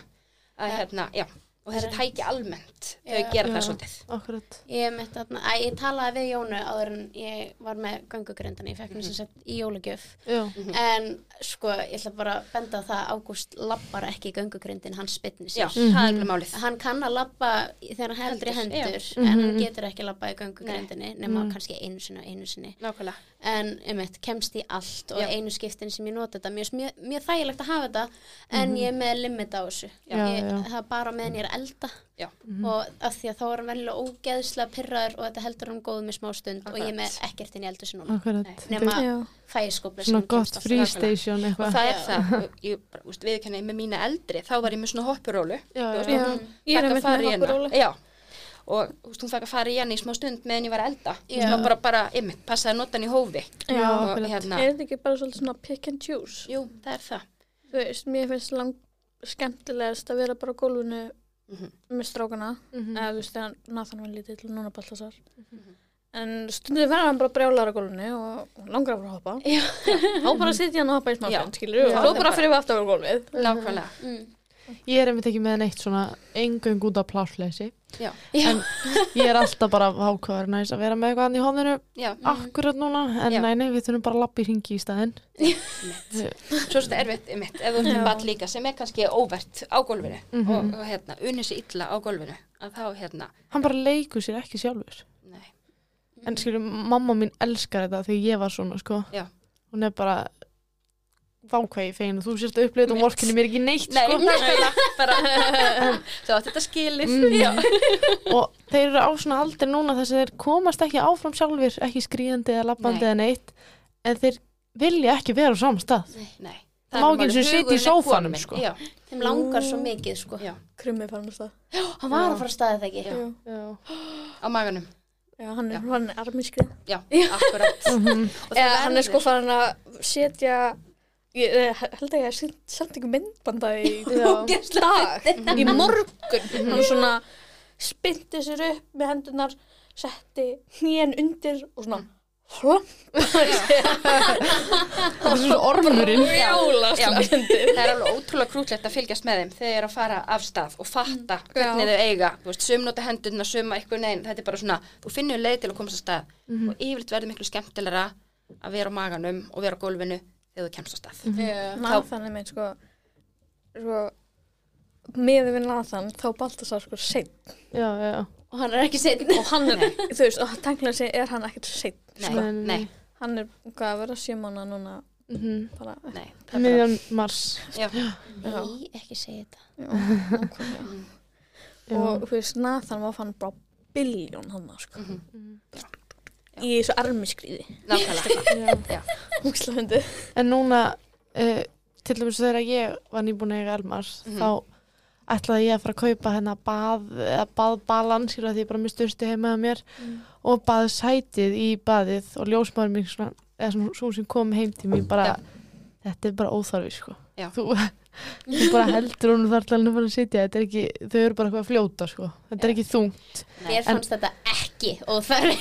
Að hérna, já, og þessi tæki almennt þau Já. gera Já. það svolítið. akkurat. Ég, þarna, að, ég talaði við Jónu áður en ég var með göngugrindin, ég fekk henni sem sagt í jólagjöf. Já, en sko, ég ætla bara að benda á það að Ágúst lappar ekki í göngugrindin, hann spytni sér. Það er alveg málið. Hann kann að lappa þegar hann heldur í Hendur, en hann getur ekki að lappa í göngugrindinni nema Mm. kannski einu sinni og einu sinni. Nákvæmlega. En einmitt, kemst í allt og Já. einu skiptin sem ég nota þetta. Mjög, mjög, mjög þægilegt að hafa þetta en ég er með limit á þessu. Já, ég, já. það er bara meðan ég er elda. Já, og af því að þá er hann venjulega ógeðslega pyrraður og þetta heldur hann góð með smá stund og ég er með ekkert inn í eldur sinni núna. Akkurat. Nema Já. fæskópli svona gott free station og eitthvað. það er það og ég, bara, úst, viðkenni með mína eldri þá var ég með svona hoppurólu. Ég er með hoppurólu. Og veist, hún fæk að fara í henni í smá stund meðan ég var elda. Þá bara, bara, ymmit, passaði að nota hann í hófi. Já, og akkurat. hérna, Er þetta ekki bara svona pick and choose? jú, það er það. Þú veist, mér finnst lang skemmtilegast að vera bara á gólfinu Mhm. með strákana Mhm. eða þú veist, þegar Nathan var lítill núna Baltasar en stundum verður hann bara brjálar á gólfinu og langar að fara að hoppa Já. þá bara sitja hann og hoppa í smá Já. stund, skilur og Já. svo bara fyrir við aftur á gólfið Nákvæmlega mm. Ég er einmitt ekki með neitt svona engung út af plásleysi. Já. En (laughs) ég er alltaf bara ákvæður næst að vera með eitthvað hann í hóðinu akkurat núna, en Já. nei, við þurfum bara að lappa í ringi í staðinn. Svo er þetta erfitt, ymmit, ef þú ert með ball líka sem er kannski óvert á gólfinu Mhm. og, og hérna, unni sér illa á gólfinu að þá, hérna, hann bara leikur sér ekki sjálfur. Nei. En skilur, mamma mín elskar þetta þegar ég var svona, sko. Já. hún er bara vákvæði fegin og þú sérst að upplifa þetta og vorkinni mér ekki neitt, Nei, sko. nákvæmlega, bara (laughs) Svo þetta skilið Mm. Já, (laughs) og þeir eru á svona aldrei núna þess að þeir komast ekki áfram sjálfur ekki skrýðandi eða labbandi Nei. eða neitt en þeir vilja ekki vera á saman stað. Nei Það má ekki einu sinni sitja í sófanum, sko. Já, þeim langar svo mikið sko. Já, krummi fann það hann var að fara að staði það ekki? Já. Já. á maganum. Já, hann er, Já. hann er armiskrið Já, akkurat. (laughs) Mhm. Eða hann er sko farin að setja ég eh, held að ég hef sett einhver myndbanda (laughs) í dag. (laughs) Í morgun. Hann svona spyndi sér upp með hendunar setti hnén undir og svona hlamp (laughs) það er svona Já, það er alveg ótrúlega krútlegt að fylgjast með þeim þegar þeir eru að fara af stað og fatta hvernig Já. þau eiga, þú veist, sum nota hendurna, sum eitthvað neinn, þetta er bara svona, þú finnur leið til að komast að stað Mhm. og yfirleitt verður miklu skemmtilegra að vera á maganum og vera á gólfinu þegar þú kemst á stað. Já. Nathan er með sko sko með við Nathan þá Baltasar sko seinn já, já, já. og hann er ekki setn og hann er, þú veist, og tenglega sé er hann ekkert seinn Nei, Nei, nei, nei, hann er hvað að vera sjömanna núna Mhm. bara nei. miðjan mars Já, nei, ekki segja þetta já. Já. og þú veist, Nathan var fann bara biljón hann sko. mhm, í þessu armiskriði nákvæmlega. (laughs) Já. húslafindi en núna uh, til dæmis þegar ég var nýbúin að eiga Elmar Mhm. þá ætlaði ég að fara að kaupa hérna bað eða baðbalan því ég bara með styrstu heima að mér og baðsætið í baðið og ljósmaður mér svona, eða svona svo sem kom heim til mér bara Já. þetta er bara óþarfi sko Já. þú, þú bara heldur hún þar til hann að fara að sitja þetta er ekki, þau eru bara eitthvað að fljóta sko þetta er Já. ekki þung mér fannst þetta ekki óþarfi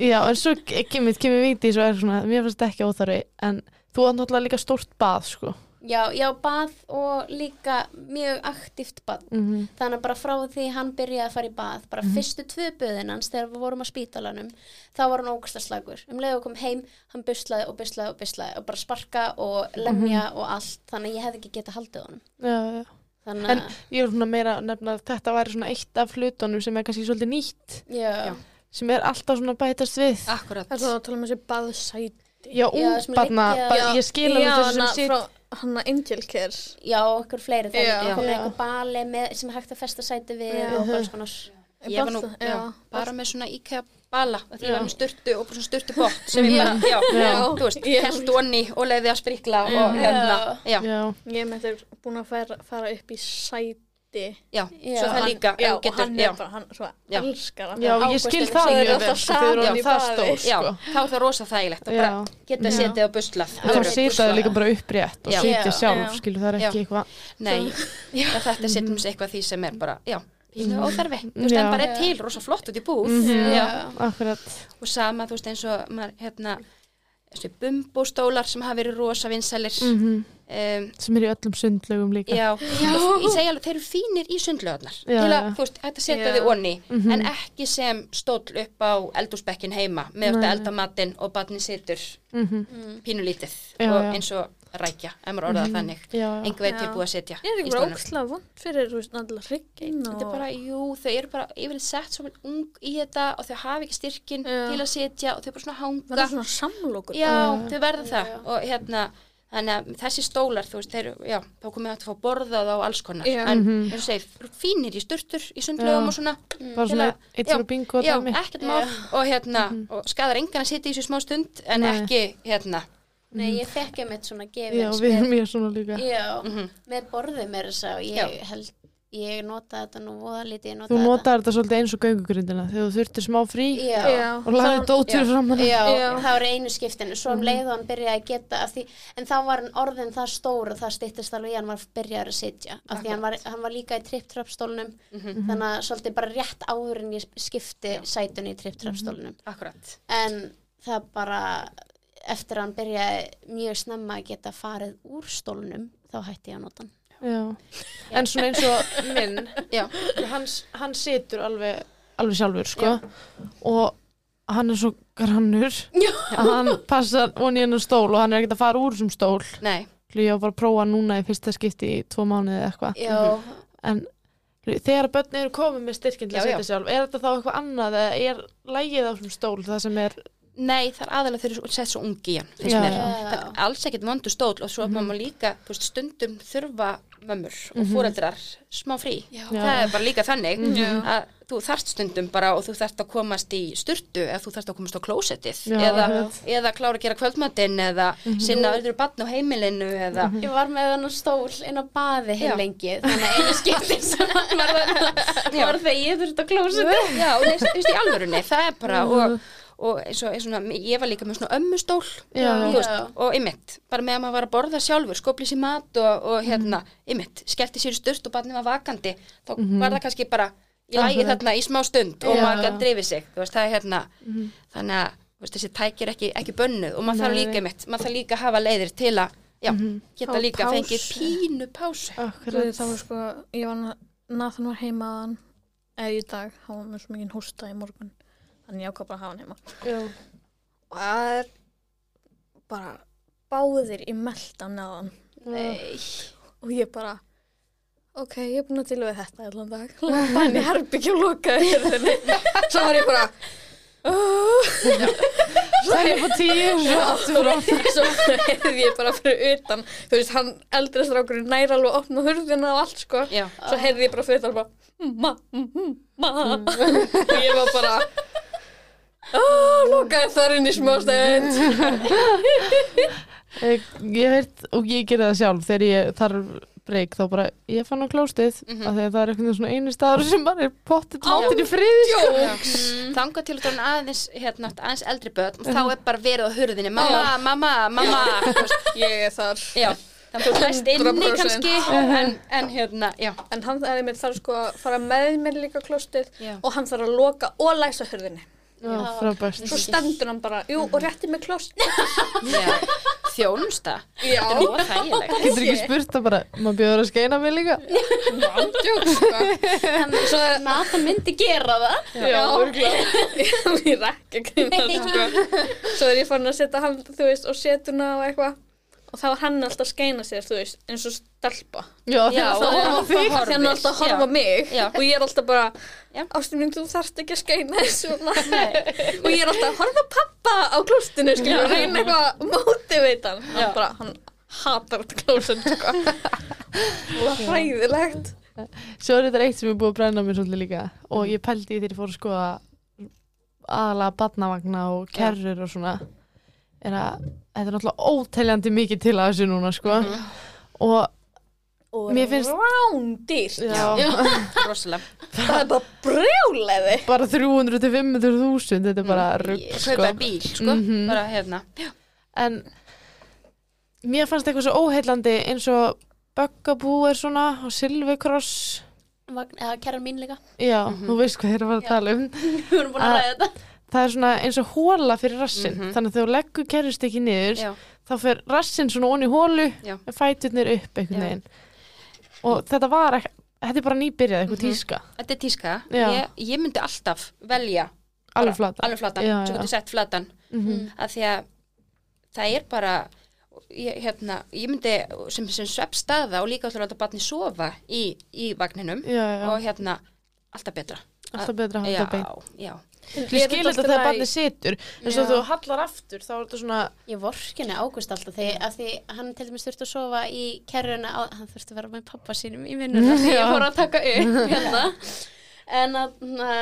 Já, en svo kemur, viti svo er svona, mér finnst þetta ekki óþarfi en þú átt náttúrulega líka stórt bað sko. Já, já, bað og líka mjög aktíft bað. Mm þannig að bara frá því hann byrjaði að fara í bað bara fyrstu tvö böðin hans þegar við vorum á spítalanum þá var hann ógstaslagur um leið og kom heim, hann buslaði og buslaði og buslaði og bara sparka og lemja og allt, þannig að ég hefði ekki getað haldið honum. Já, já. Þannig En ég er svona meira að nefna að þetta væri svona eitt af hlutunum sem er kannski svolítið nýtt. Já, Já. Sem er alltaf svona að bætast við. Akkurat. það er svo að tala um þessi baðsæti. Já, Já, bara, ég skil alveg já, þessu sem hana sitt frá hann að Angel Cares já, okkur fleiri það Já. er komið Já. eitthvað bali með, sem hægt að festa sæti við Já. og bara svona Ég var nú já, já, bara með svona IKEA bala. Því ég Já. var með sturtu og svona sturtu bótt sem ég bara, já, Já. þú veist, Já. held onni og leiði að sprikla og hérna, já, Já, ég með þetta búin að fara, fara upp í sæti já, Já. svo það Hann- líka, já, þú og getur, hann já, er bara, hann svo Já. elskar hann já ég skil er- það er mjög vel sko, saman orðin í það stór já, sko. þá er það rosa þægilegt að geta setið og buslað. þá sita þau líka bara upprétt og Já. sjálf, Já. skilur það er ekki eitthvað Nei, það þetta er setjum sig eitthvað því sem er bara, já, óþarfi, þú veist, en bara er til, rosa flott út í búð, Mhm. já, Akkurat, og sama, þú veist, eins og hérna, þessi bumbustólar sem hafa verið rosa vinsælir, mm um, sem er í öllum sundlögum líka Já, ég segi alveg, þeir eru fínir í sundlöðunar Já, til að, já. þú veist, þetta setja Já. þið onni Mhm. en ekki sem stóll upp á eldúsbekkin heima með þetta eldamatinn og barni situr Mhm. pínulítið Já, og já. eins og rækja, ef maður orðað þannig já, já. einhver veit Já. tilbúið að setja Ég er ekki bara ókslega vond fyrir, þú veist, allar hryggin og... Þetta er bara, jú, þau eru bara yfirleitt sett svo vel ung í þetta og þau hafa ekki styrkin Já. til að setja og þau bara svona hanga Það er svona samlokur. Já, þau verða það já. og hérna, þannig að þessi stólar, þú veist, þeir, já, þá komið hægt að fá borðað á alls konar, Já. en eins og segir, fínir í sturtur, í sundlögum Já. og svona, bara svona eitt já, fyrir bingo já, ekkert mál. Og hérna, og skadar engan að sitja í þessu smá stund, en Nei. ekki, hérna, Nei, ég fekk einmitt svona já, gefins við með, erum mjög svona líka. Já, mhm, með borðið mér þess að Já. ég held, ég nota þetta nú voða lítið, ég nota þú þetta. notar þetta svolítið eins og göngugrindina þegar þú þurftir smá frí Já, og lagði dótur já. fram Já, Já. það var einu skiptinu. Svo um leið og hann byrjaði að geta af því, en þá var hann orðin það stór og það styttist alveg hann var byrjaður að sitja. Af því hann var, hann var líka í tripp-trappstólnum mhm, þannig að svolítið bara rétt áður en ég skipti sætunni í tripp-trappstólnum akkurat, en það bara eftir að hann byrjaði mjög snemma að geta farið úr stólnum þá hætti ég að nota hann. En svona eins og minn já, hann, situr alveg, alveg sjálfur sko. og hann er svo grannur að hann passar onni hennar stól og hann er ekkert að fara úr þessum stól. Nei, ég var bara að prófa núna í fyrsta skipti í tvo mánuði eða eitthvað. En þegar börn eru komið með styrkinn til að setja sjálf er þetta þá eitthvað annað eða er lægið á þessum stól það sem er nei, það er aðalega þeir eru sett svo ungi í hann, það er alls ekkert vondur stól og svo mm -hmm. maður líka, þú veist, stundum þurfa mömmur og fóreldrar smá frí, Já. það er bara líka þannig Mhm. að þú þarft stundum bara og þú þarft að komast í sturtu eða þú þarft að komast á klósettið eða, eða klára að gera kvöldmatinn eða sinna öðru barn á heimilinu eða ég var með hann á stól inn á baði heil Já. lengi þannig að einu skipti (laughs) sem hann var var þegar ég þurfti að klósa já, þú veist, í alvörunni, það er bara og, og eins og, eins og svona, ég var líka með svona ömmustól Já, þú já. veist, og ymmit, bara með að maður var að borða sjálfur skopli sér mat og, og hérna ymmit, skellti sér í sturt og barnið var vakandi þá var það kannski bara í lægi þarna í smá stund og Já. maður gæti drifið sig, þú veist, það er hérna þannig að þú veist, þessi tæki er ekki, ekki bönnuð og maður þarf líka ymmit, maður þarf líka að hafa leiðir til að já, geta Hafa líka pásu. fengið pínu pásu. Akkurat. Það var sko, ég var, Nathan var heima að hann, eða í dag, hann var með svo mikið hósta í morgun, þannig ég ákvað bara að hafa hann heima. Já. Og það er bara báðir í meldan neðan Nei. og ég bara, ok, ég er búin að til við þetta allan dag. (laughs) Í herbyggja og hérðinni. (laughs) Svo var ég bara, það er på tíu svo heyrði (laughs) ég bara fyrir utan, þú veist, hann eldri strákurinn nær alveg að opna hurðina og allt, sko. já, Svo heyrði ég bara fyrir utan bara, ma, ma, og ég var bara, aaa, lokaði þar inn í smástæðin. (laughs) Eh, ég veit og ég gerði það sjálf þegar ég þarf breyk þá bara ég fann á klóstið Mhm. af því að það er veginn svona einu staður sem bara er pottet látin í friði sko. þanga til að aðeins hérna, aðeins eldri börn og þá er bara verið á hurðinni mamma, mamma, mamma Ég er þar. já, þannig að þú hlæst inni 100%. kannski (laughs) en, en hérna, já, En hann þarf sko að fara með mér líka klóstið Já. og hann þarf að loka og læsa hurðinni. Svo stendur hann bara, jú, og rétti með klóst. þjónusta, þetta er mjög þægilegt. Getur ekki spurt það bara, maður bjóður að skeina mig líka? Sko. Svo Nathan myndi gera það. Já, (laughs) ég er ekki að grínast, sko. (laughs) Svo er ég farin að setja hann, þú veist, og setuna og eitthvað. Og þá var hann alltaf að skeina sér, þú veist, eins og stelpa. Já, Já, (laughs) það og er hann á því Því hann er alltaf að horfa Já. mig Já. og ég er alltaf bara, Já. ástum mín, þú þarft ekki að skeina þessu (laughs) og ég er alltaf að horfa pappa á klóstinu, og reyna eitthvað að mótivita hann. Hann bara, hann hatar þetta klóstinu, sko. Og (laughs) það er hræðilegt. Svo er þetta eitt sem er búið að brenna mér svolítið líka og ég pældi í þegar ég fór að skoða aðalega badnavagna og kerrur og svona er að þetta er náttúrulega óteljandi mikið til að þessu núna sko. Og Og Mér finnst- rándýrt. (laughs) Það er bara brjálæði. bara 300 til 500 þúsund þetta er bara rugg ég sko. kaupa bíl sko, Mhm. bara hérna. En mér fannst eitthvað svo óheillandi eins og Böggabú er svona og Silvikross Vagn, eða kæra mín líka. Já, Mhm. þú veist hvað þeir eru að fara að tala um. (laughs) Við erum búin Að- ræða þetta það er svona eins og hóla fyrir rassin Mhm. þannig að þegar þú leggur kerrist ekki niður já, þá fer rassinn svona onni hólu Já. en fæturnir upp einhvern Já. veginn og þetta var ekki þetta er bara nýbyrjað, eitthvað Mhm. tíska Þetta er tíska, Já. ég, ég myndi alltaf velja alveg flata alveg flatan, Já, já. getur sett flatan Mhm. að því að það er bara ég, hérna, ég myndi sem, sem svepp staða og líka alltaf láta barni sofa í, í vagninum já, já, og hérna alltaf betra alltaf betra að já, halda bein já, ég skil þetta þegar barni situr. En svo þú hallar aftur þá er þetta svona Ég vorkinni águst alltaf því að því hann til dæmis þurfti að sofa í kerruna hann þurfti að vera með pappa sínum í vinnuna. (laughs) Því ég fór að taka upp hérna. (laughs) en að na,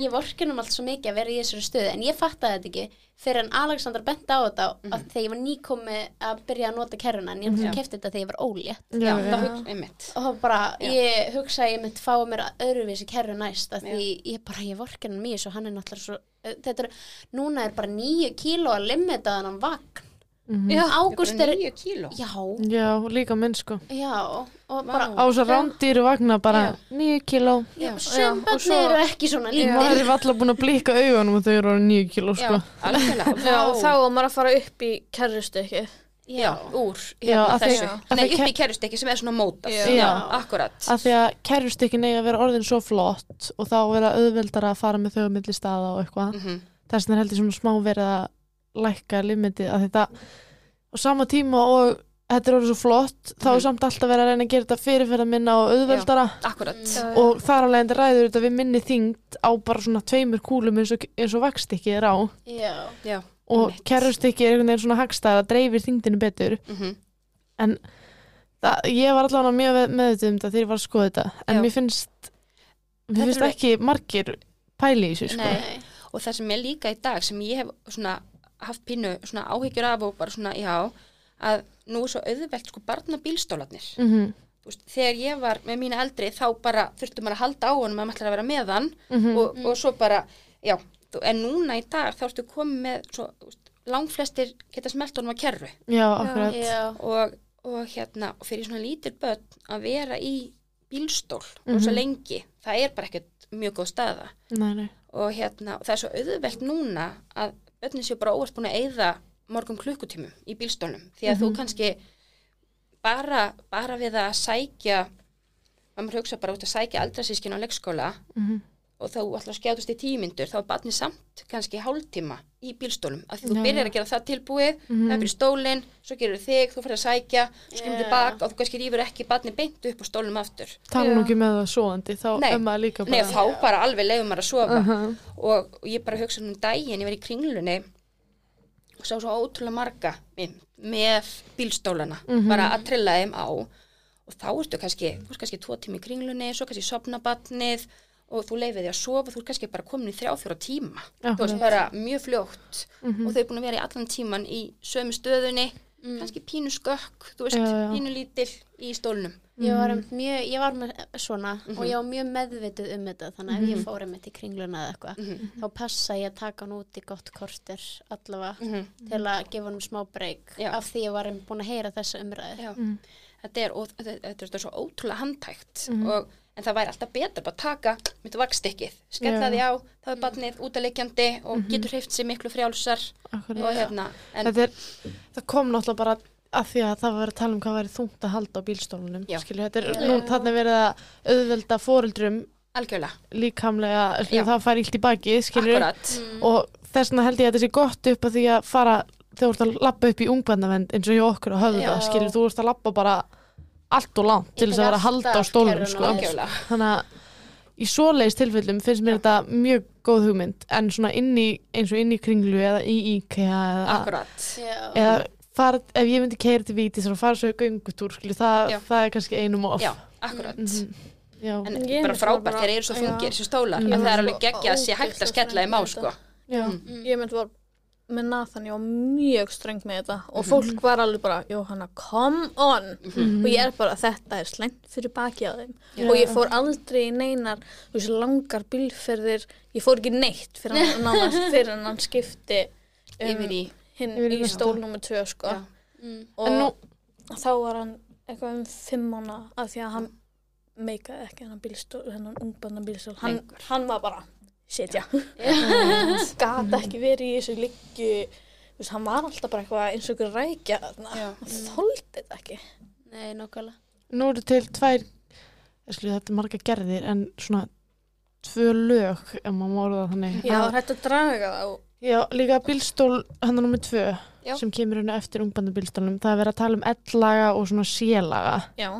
ég vorkinni um allt svo mikið að vera í þessari stöðu. En ég fattaði þetta ekki fyrir en Alexander benti á þetta að þegar ég var nýkomi að byrja að nota kerruna en ég mm Já. kefti þetta þegar ég var ólétt. Já, já, hugsa og þá bara, Já. ég hugsa að ég myndi fá mér öðruvísi kerru næst að Já. því ég bara, ég vorkinn hann mjög svo hann er náttúrulega svo, þetta er, núna er bara nýju kíló að limita þannig vagn Mhm. Já, ágúst er, er nýju kíló. Já, já, líka minn sko. Já og bara, á svo rándýru vagna bara nýju kíló. Já, sem og bönni svo- eru ekki svona lítil. maður er alltaf búin að blíka augunum og þau eru orðin nýju kíló já, sko. algjörlega. Já, og þá var maður að fara upp í kerrustykki. já, úr Já, hérna að því- þessu. að Nei, því upp ke- í kerrustykki sem er svona mótað. Já. Já. akkurat. Að því að kerrustykkin eiga að vera orðin svo flott og þá vera auðveldara að fara með þau á milli staða og eitthvað. Mhm. þess vegna er heldur svona smá verið að lækka limitið að þetta á sama tíma og þetta er orðið svo flott þá er Mhm. samt alltaf verið að reyna að gera þetta fyrirferða minna og auðveldara akkurat Mm. og þar alveg endur ræður þetta við minni þyngd á bara svona tveimur kúlum eins og, eins og vakstykki er á já, já, og kerrustykki er einhvern veginn svona hagstæð að dreifir þyngdinu betur mhm það, ég var allavega mjög meðvitið um þetta þegar ég var að skoða þetta en Já. mér finnst mér Þetta finnst ekki margir pæli í þessu sko. Nei. og það sem er líka í dag sem ég hef svona haft pínu svona áhyggjur af og bara svona já að nú er svo auðvelt sko barna bílstólarnir mm veist, þegar ég var með mína eldri þá bara þurftum maður að halda á honum að maður ætlar að vera með hann -hmm. og, og svo bara já, en núna í dag þá ertu komið með svo, þú veist, langflestir geta smelt honum að kerru já, akkurat já, og, og hérna og fyrir svona lítil börn að vera í bílstól og Mhm. svo lengi það er bara ekkert mjög góð staða nei, nei. og hérna, og það er svo auðvelt núna að börnin séu bara óvart búin að eyða morgum klukkutímum í bílstólnum því að þú kannski bara, bara við að sækja maður hugsa bara út að sækja aldrasískinu á leikskóla Mm og þá ætla að skjátast í tímyndur þá er barnið samt kannski hálftíma í bílstólum af því þú byrjar að gera það tilbúið Mhm. það er bara í stólinn, svo gerur þig, þú fyrir að sækja svo kemur Já. tilbaka og þú kannski rýfur ekki barnið beint upp á stólum aftur tala nú ekki með það svoandi þá Nei. er maður líka Nei, bara þá bara alveg leiðum maður að sofa uh og, og ég bara hugsa um daginn, ég var í kringlunni og sá svo ótrúlega marga með, með bílstólana Mhm. bara að trilla þeim á og þá ertu kannski, þú erst kannski tvo tími í kringlunni svo kannski sopna batnið og þú leifir því að sofa, þú ert kannski bara komin í þrjá fjóra tíma, þú veist bara mjög fljótt Mhm. og þau er búin að vera í allan tíman í sömu stöðunni kannski pínu skökk, þú veist, Já, já. pínu lítil í stólnum ég var, Mhm. mjög, ég var með svona og ég var mjög meðvituð um þetta þannig að ef Mhm. ég fór einmitt í kringluna eða eitthvað Mhm. þá passa ég að taka hann út í gott korter allavega Mhm. til að gefa hann smá breyk af því ég var búin að heyra þessa umræði. Mm. þetta er, og, þetta, þetta er svo ótrúlega handtækt Mhm. og, en það væri alltaf betra bara að taka mitt vakstykkið, skella því á þá er barnið útaleikjandi og Mhm. getur hreift sér miklu frjálsar akkurat. og hérna, en Þetta er, það kom náttúrulega bara að því að það var að tala um hvað væri þungt að halda á bílstólunum skilju, þetta er, nú þannig verið að auðvelda algjörlega, líkamlega, það fær illt í baki skilju, akkurat. Og þess vegna held ég að þetta sé gott upp að því að fara þegar þú ert að lappa upp í ungbarnavend eins og hjá okkur að höfða, skilju, þú ert að lappa bara allt og langt til þess að vera að halda á stólum sko. þannig að í svoleiðis tilfellum finnst mér þetta mjög góð hugmynd en svona inn í, eins og inn í kringlu eða í IKEA eða, akkurat. Já. eða fara, ef ég myndi keira til vítis og fara svo í göngutúr það, það er kannski einum of. Já, akkurat. Mhm. Já, en Ég bara frábært, þeir eru svo Já. þungir þessi stólar, Ég að það er alveg geggja að sé hægt að skella þeim á sko. með já, Mm. Ég myndi var með Nathan, ég var mjög streng með þetta og Mhm. fólk var alveg bara, Jóhanna, come on Mhm. og ég er bara, þetta er slengt fyrir baki á þeim Já. og ég fór aldrei í neinar þú veist, langar bílferðir ég fór ekki neitt fyrir hann, (laughs) nánast, fyrir hann, hann skipti um, yfir í, í í næsta. stól nummer tvö sko. Já. Mm. og En nú- þá var hann eitthvað um fimm mánu af því að hann meikaði ekki hennan bílstól hennan ungbanna bílstól hann, hann var bara, sitja (laughs) (laughs) gat ekki verið í þessu liggju þú veist, hann var alltaf bara eitthvað eins og ykkur rækja hann þóldi þetta ekki. Nei, nokkala. Nú eru til tvær, ég skilja þetta er marga gerðir, en svona tvö lög, ef maður má orða það þannig. Já, Að- hægt að draga það og, Já, líka bílstól, hann er nummið tvö, Já. sem kemur henni eftir ungbandabílstólnum. Það er verið að tala um ellaga og svona sélaga. já,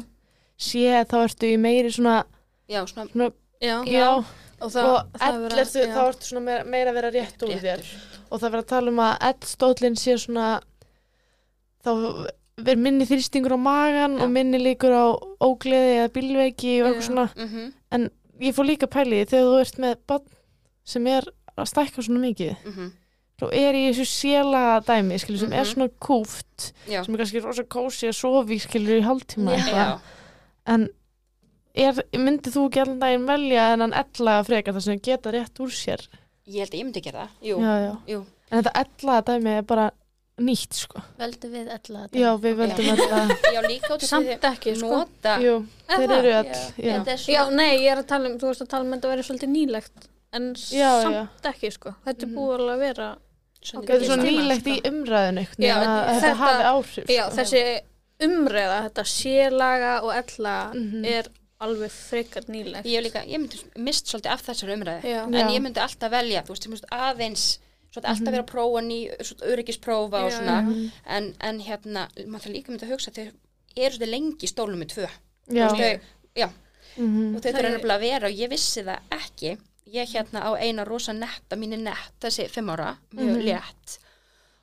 Sé, þá ertu í meiri svona, Já, svona svona já, já, og og það vera- ertu, þá ertu svona meira, meira að vera rétt úr þér. Og það er verið að tala um að ellstólinn sé svona, þá verður minni þrýstingur á magan Já. og minni líkur á ógleði eða bílveiki og eitthvað svona. Mhm, Ég fór líka pæli í því þegar þú ert með bann sem er að stækka svona mikið. mhm. Svo er í þessu sélaga dæmi, skilur, sem er Mhm. svona kúft, Já, sem er kannski rosa kósi að sofi, skilur, í já, En myndið þú ekki allan daginn velja en hann ellaga frekar þar sem geta rétt úr sér? ég held að ég myndi gera það. Jú, Já, já. jú. En þetta ellaga dæmi er bara nýtt, sko. Veldu við alla þetta. Já, við veldum ella. (laughs) Já, líka út af samt ekki, sko. nota. Jú, þeir eru öll. Já. Nei, ég er að tala um, þú veist að tala um að þetta verið svolítið nýlegt, en Já, samt já. ekki, sko. Þetta er Mhm. búið alveg að vera, Svona Þetta er svo nýlegt í umræðinu, þetta þetta- hafi áhrif. já, sko. þessi umræða, þetta sélaga og ella Mhm. er alveg frekar nýlegt. Ég, líka, ég myndi mist svolítið af þessari umræði. Já. En ég myndi alltaf velja, þú veist, ég myndi aðeins, svo alltaf vera að prófa ný, svona öryggisprófa og svona. Mhm. En, en hérna, maður þarf líka myndi að hugsa, þeir eru svolítið lengi í stólnum með tvö. Já, Þú veist, þau, já, mhm. og þau þurfa nefnilega að vera og ég vissi það ekki ég hérna á eina rosa netta mín er nett þessi fimm ára, mjög Mhm. létt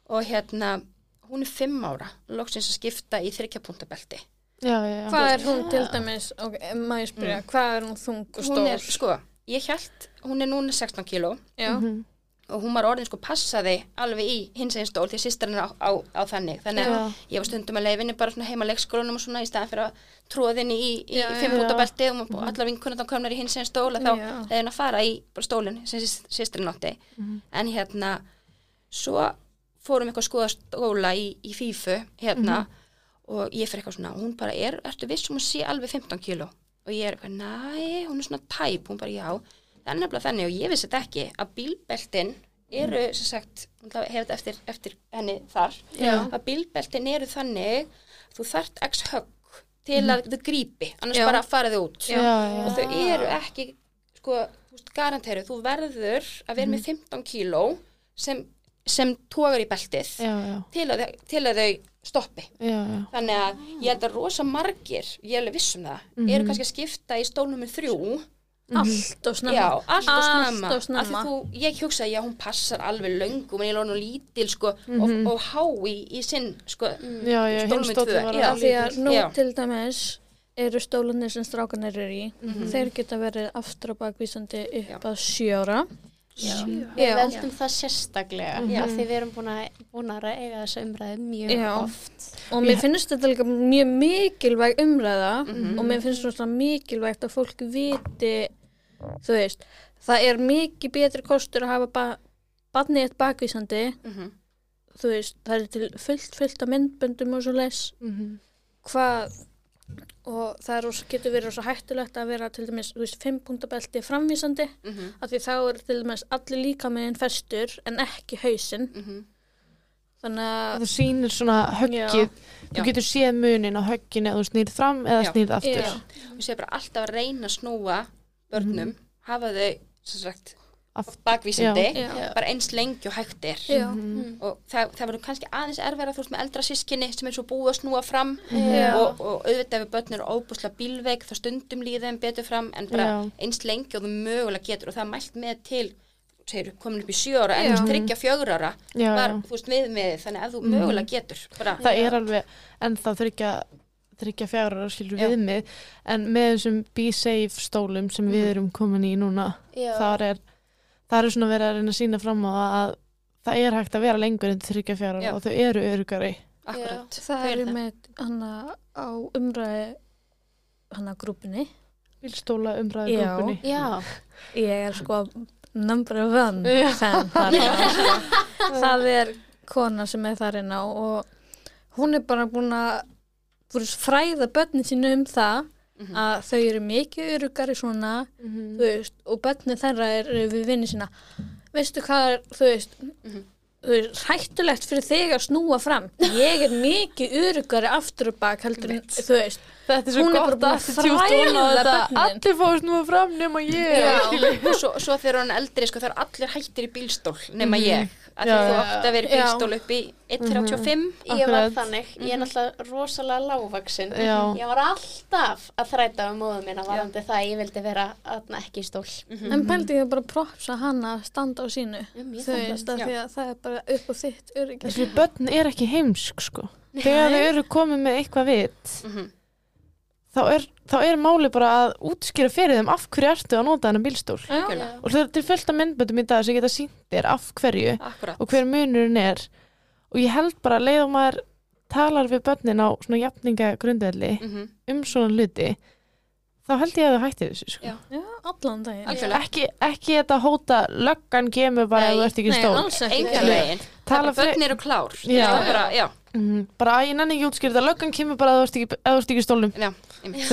og hérna hún er fimm ára, loksins að skipta í þryggjapuntabelti já, já, já. Hvað er hún til dæmis, ok, maður ég spyrja, hvað er hún þung og hún er, stór? sko, ég held hún er núna 16 kíló. Já, Mhm. og hún var orðin sko passaði alveg í hins einn stól því sýstarinn er á, á, á þannig. Þannig að ég var stundum að leifinni bara svona heima leikskólanum og svona í staðan fyrir að tróðinni í, í fimmpuntabelti og mm allar vinkunarnar komnar í hins einn stól að þá Já. leiðin að fara í bara stólinn sem sýstarinn átti. Mhm. en hérna svo fórum eitthvað að skoða stóla í, í fífu hérna og ég fyrir eitthvað svona, hún bara er, ertu viss um að sé alveg 15 kíló? Og ég er eitthvað, næ, hún er svona tæp, hún bara já, það er nefnilega þannig og ég vissi þetta ekki að bílbeltin eru, sem sagt, hún hefði þetta eftir, eftir henni þar, Já. að bílbeltin eru þannig, þú þarft x högg til að þau grípi, annars Já. bara fara þau út. Já, og þau eru ekki sko, garanteru, þú verður að vera með 15 kíló sem, sem tógar í beltið til að, til að þau stoppi já, já. þannig að ég held að rosa margir ég er alveg viss um það, eru kannski að skipta í stólnum þrjú, allt og snemma. já, allt og snemma Allt og af því snemma. þú, ég hugsa, já, hún passar alveg löngum, en ég lóna lítil sko, og, og há í, í sinn sko, Já, já, Stólnum hinn í stóttu tvö, já. Af því að nú Já. til dæmis eru stólanir sem strákanir eru í, Mhm. þeir geta verið aftur á bakvísandi upp að sjöra. Já. Við veldum það sérstaklega Já. af því við erum búin að, búin að eiga þessu umræðu mjög Já. oft. Og mér finnst þetta líka mjög mikilvæg umræða Mhm. og mér finnst þetta mikilvægt að fólk viti, þú veist, það er mikið betri kostur að hafa ba barnið eitt bakvísandi, mm þú veist, það er til fullt, fullt af myndböndum og svo les, Mhm. hvað, og það er, rosa- getur verið svo hættulegt að vera til dæmis, þú veist, fimm punktabelti framvísandi, -hmm. af því þá er til dæmis allir líka með festur en ekki hausinn, mhm. þannig að, Það sýnir svona höggið, þú Já. getur séð munin á högginu eða þú snýrð fram eða Já. snýrð aftur. Já. við séum bara alltaf að reyna að snúa börnum, hafa þau sem sagt, Já. bara eins lengi og hægt er. Já, Mhm. og það, það verður kannski aðeins erfæra þú veist með eldra sískinni sem er svo búið að snúa fram. Já. og, og auðvitað ef börn eru óbúslega bílveik þá stundum líða þeim betur fram en bara Já. eins lengi og þú mögulega getur. Og það er mælt með til segir, komin upp í sjö ára en þú tryggja fjögur ára Já, var þú veist viðmiðið þannig að ef þú mögulega getur. Bara, Það er alveg ennþá þryggja þryggja fjara skilur Já. viðmið. En með þessum be safe stólum sem við erum komin í núna Já. þar er það er svona verið að reyna að sína fram á að það er hægt að vera lengur en þryggja fjara Já. og þau eru örugari akkurat það Þau er eru með hana á umræði hana grúpunni bílstóla umræðu Já. grúpunni Já, (laughs) ég er sko number one Já. fan þar (laughs) sko. það er kona sem er þar inná og hún er bara búin að fræða börnin sínu um það Mhm. að þau eru mikið örugari svona Mhm. þú veist, og börnin þeirra er við vinni sína veistu hvað er, þú veist Mhm. þú veist, hættulegt fyrir þig að snúa fram ég er mikið örugari aftur og bak heldur en, þú veist Þetta er svo er gott að börnin. Allir fáist nú fram nema ég. Já, og svo, svo þegar hann er eldri sko, það er allir hættir í bílstól nema ég, því Já, að þú átt að vera bílstól upp í 1.35 Ég var þannig, ég er náttúrulega rosalega lágvaksin Já. Ég var alltaf að þræta um móðu mína varandi það að ég vildi vera ekki í stól. En pældi ég bara propsa hana að standa á sínu Um, fann veist, það, af því að það er bara upp á þitt öryggi. Þessi börn er ekki heimsk, sko. Þegar þau eru komið með eitthvað vit, Mhm. Þá er, þá er máli bara að útskýra fyrir þeim af hverju ertu að nota hennar bílstól. Já. Og það er fullt af myndböndum í dag sem geta sínt þér af hverju Akkurat og hver munurinn er. Og ég held bara að leið og maður talar við börnin á svona jafninga grundvelli Mhm. um svona hluti, þá held ég að þau hætti þessu, sko. Já. já, allan daginn. Algjörlega. Ekki, ekki þetta hóta löggan kemur bara ef Nei, þú ert ekki er Tala er bara, já, Mhm, bara að ég nenni ekki útskýrða þetta. Löggan kemur bara ef þú ert ekki, ef þú ert ekki stólnum.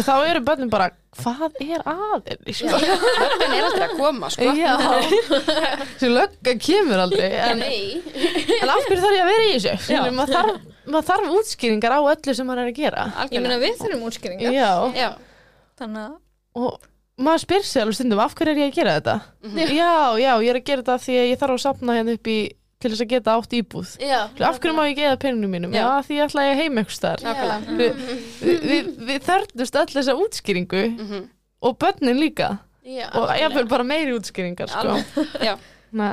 Þá eru börnum bara hvað er aðeins? Sko? Börn er aldrei að koma sko. Löggan kemur aldrei en, Nei, en af hverju þarf ég að vera í þessu? Maður, þarf, maður þarf útskýringar á öllu sem maður er að gera. Ég meina við þurfum útskýringar. Já. Já, þannig að og maður spyr sér alveg stundum af hverju er ég að gera þetta Mhm. já, já, ég er að gera þetta því að ég þarf að sapna hérna upp í til þess að geta átt íbúð já af hverju má ég geða peningum mínum já, Já. því ég ætla að ég heim eitthvað við, við, við, þörnust öll þessa útskýringu Mhm. og börnin líka Já, og algjörlega. jáfnvel bara meiri útskýringar sko. Alveg, (laughs) já. Na,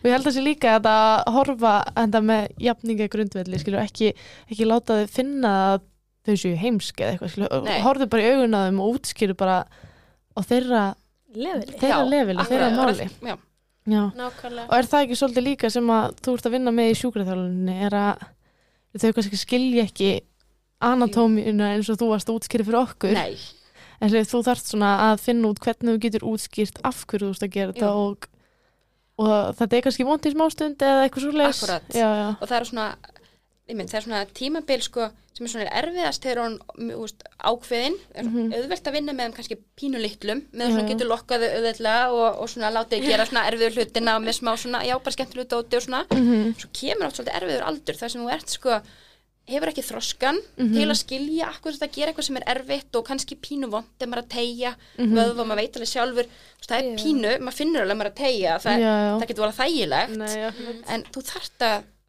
og ég held að sé líka að þetta horfa enda með jafninga grundvelli skilur, ekki, ekki láta þau finna að þau séu heimsk eða eitthvað skilur, Nei. horfðu bara í augun að þeim og útskýru bara á þeirra, lefili þeirra Já, leveli, þeirra akkurat. máli Já, Já. Nákvæmlega og er það ekki svolítið líka sem að þú ert að vinna með í sjúkraþjálfunni er að þau kannski skilja ekki anatómíuna eins og þú varst að útskýra fyrir okkur nei, en sem þú þarft svona að finna út hvernig þú getur útskýrt af hverju þú ert að gera þetta og, og þetta er kannski vont í smástund eða eitthvað svo leis Akkúrat. já, já. og það er svona mynd, það er svona tímabil sko sem er svona erfiðast þegar hún úst, ákveðin, er Mhm. auðvelt að vinna með þeim kannski pínu litlum, með svona Já. getur lokkaðu auðveldlega og, og svona látið gera svona erfiður hlutina og með smá svona, já, bara skemmtilegu dóti og svona, Mhm. svo kemur oft svolítið erfiður aldur þar sem þú ert sko hefur ekki þroskan Mhm. til að skilja akkur þetta að gera eitthvað sem er erfitt og kannski pínu vond ef maður að tegja Mhm. vöðva, maður veit alveg sjálfur það er pínu, maður finnur alveg að maður að tegja það, það getur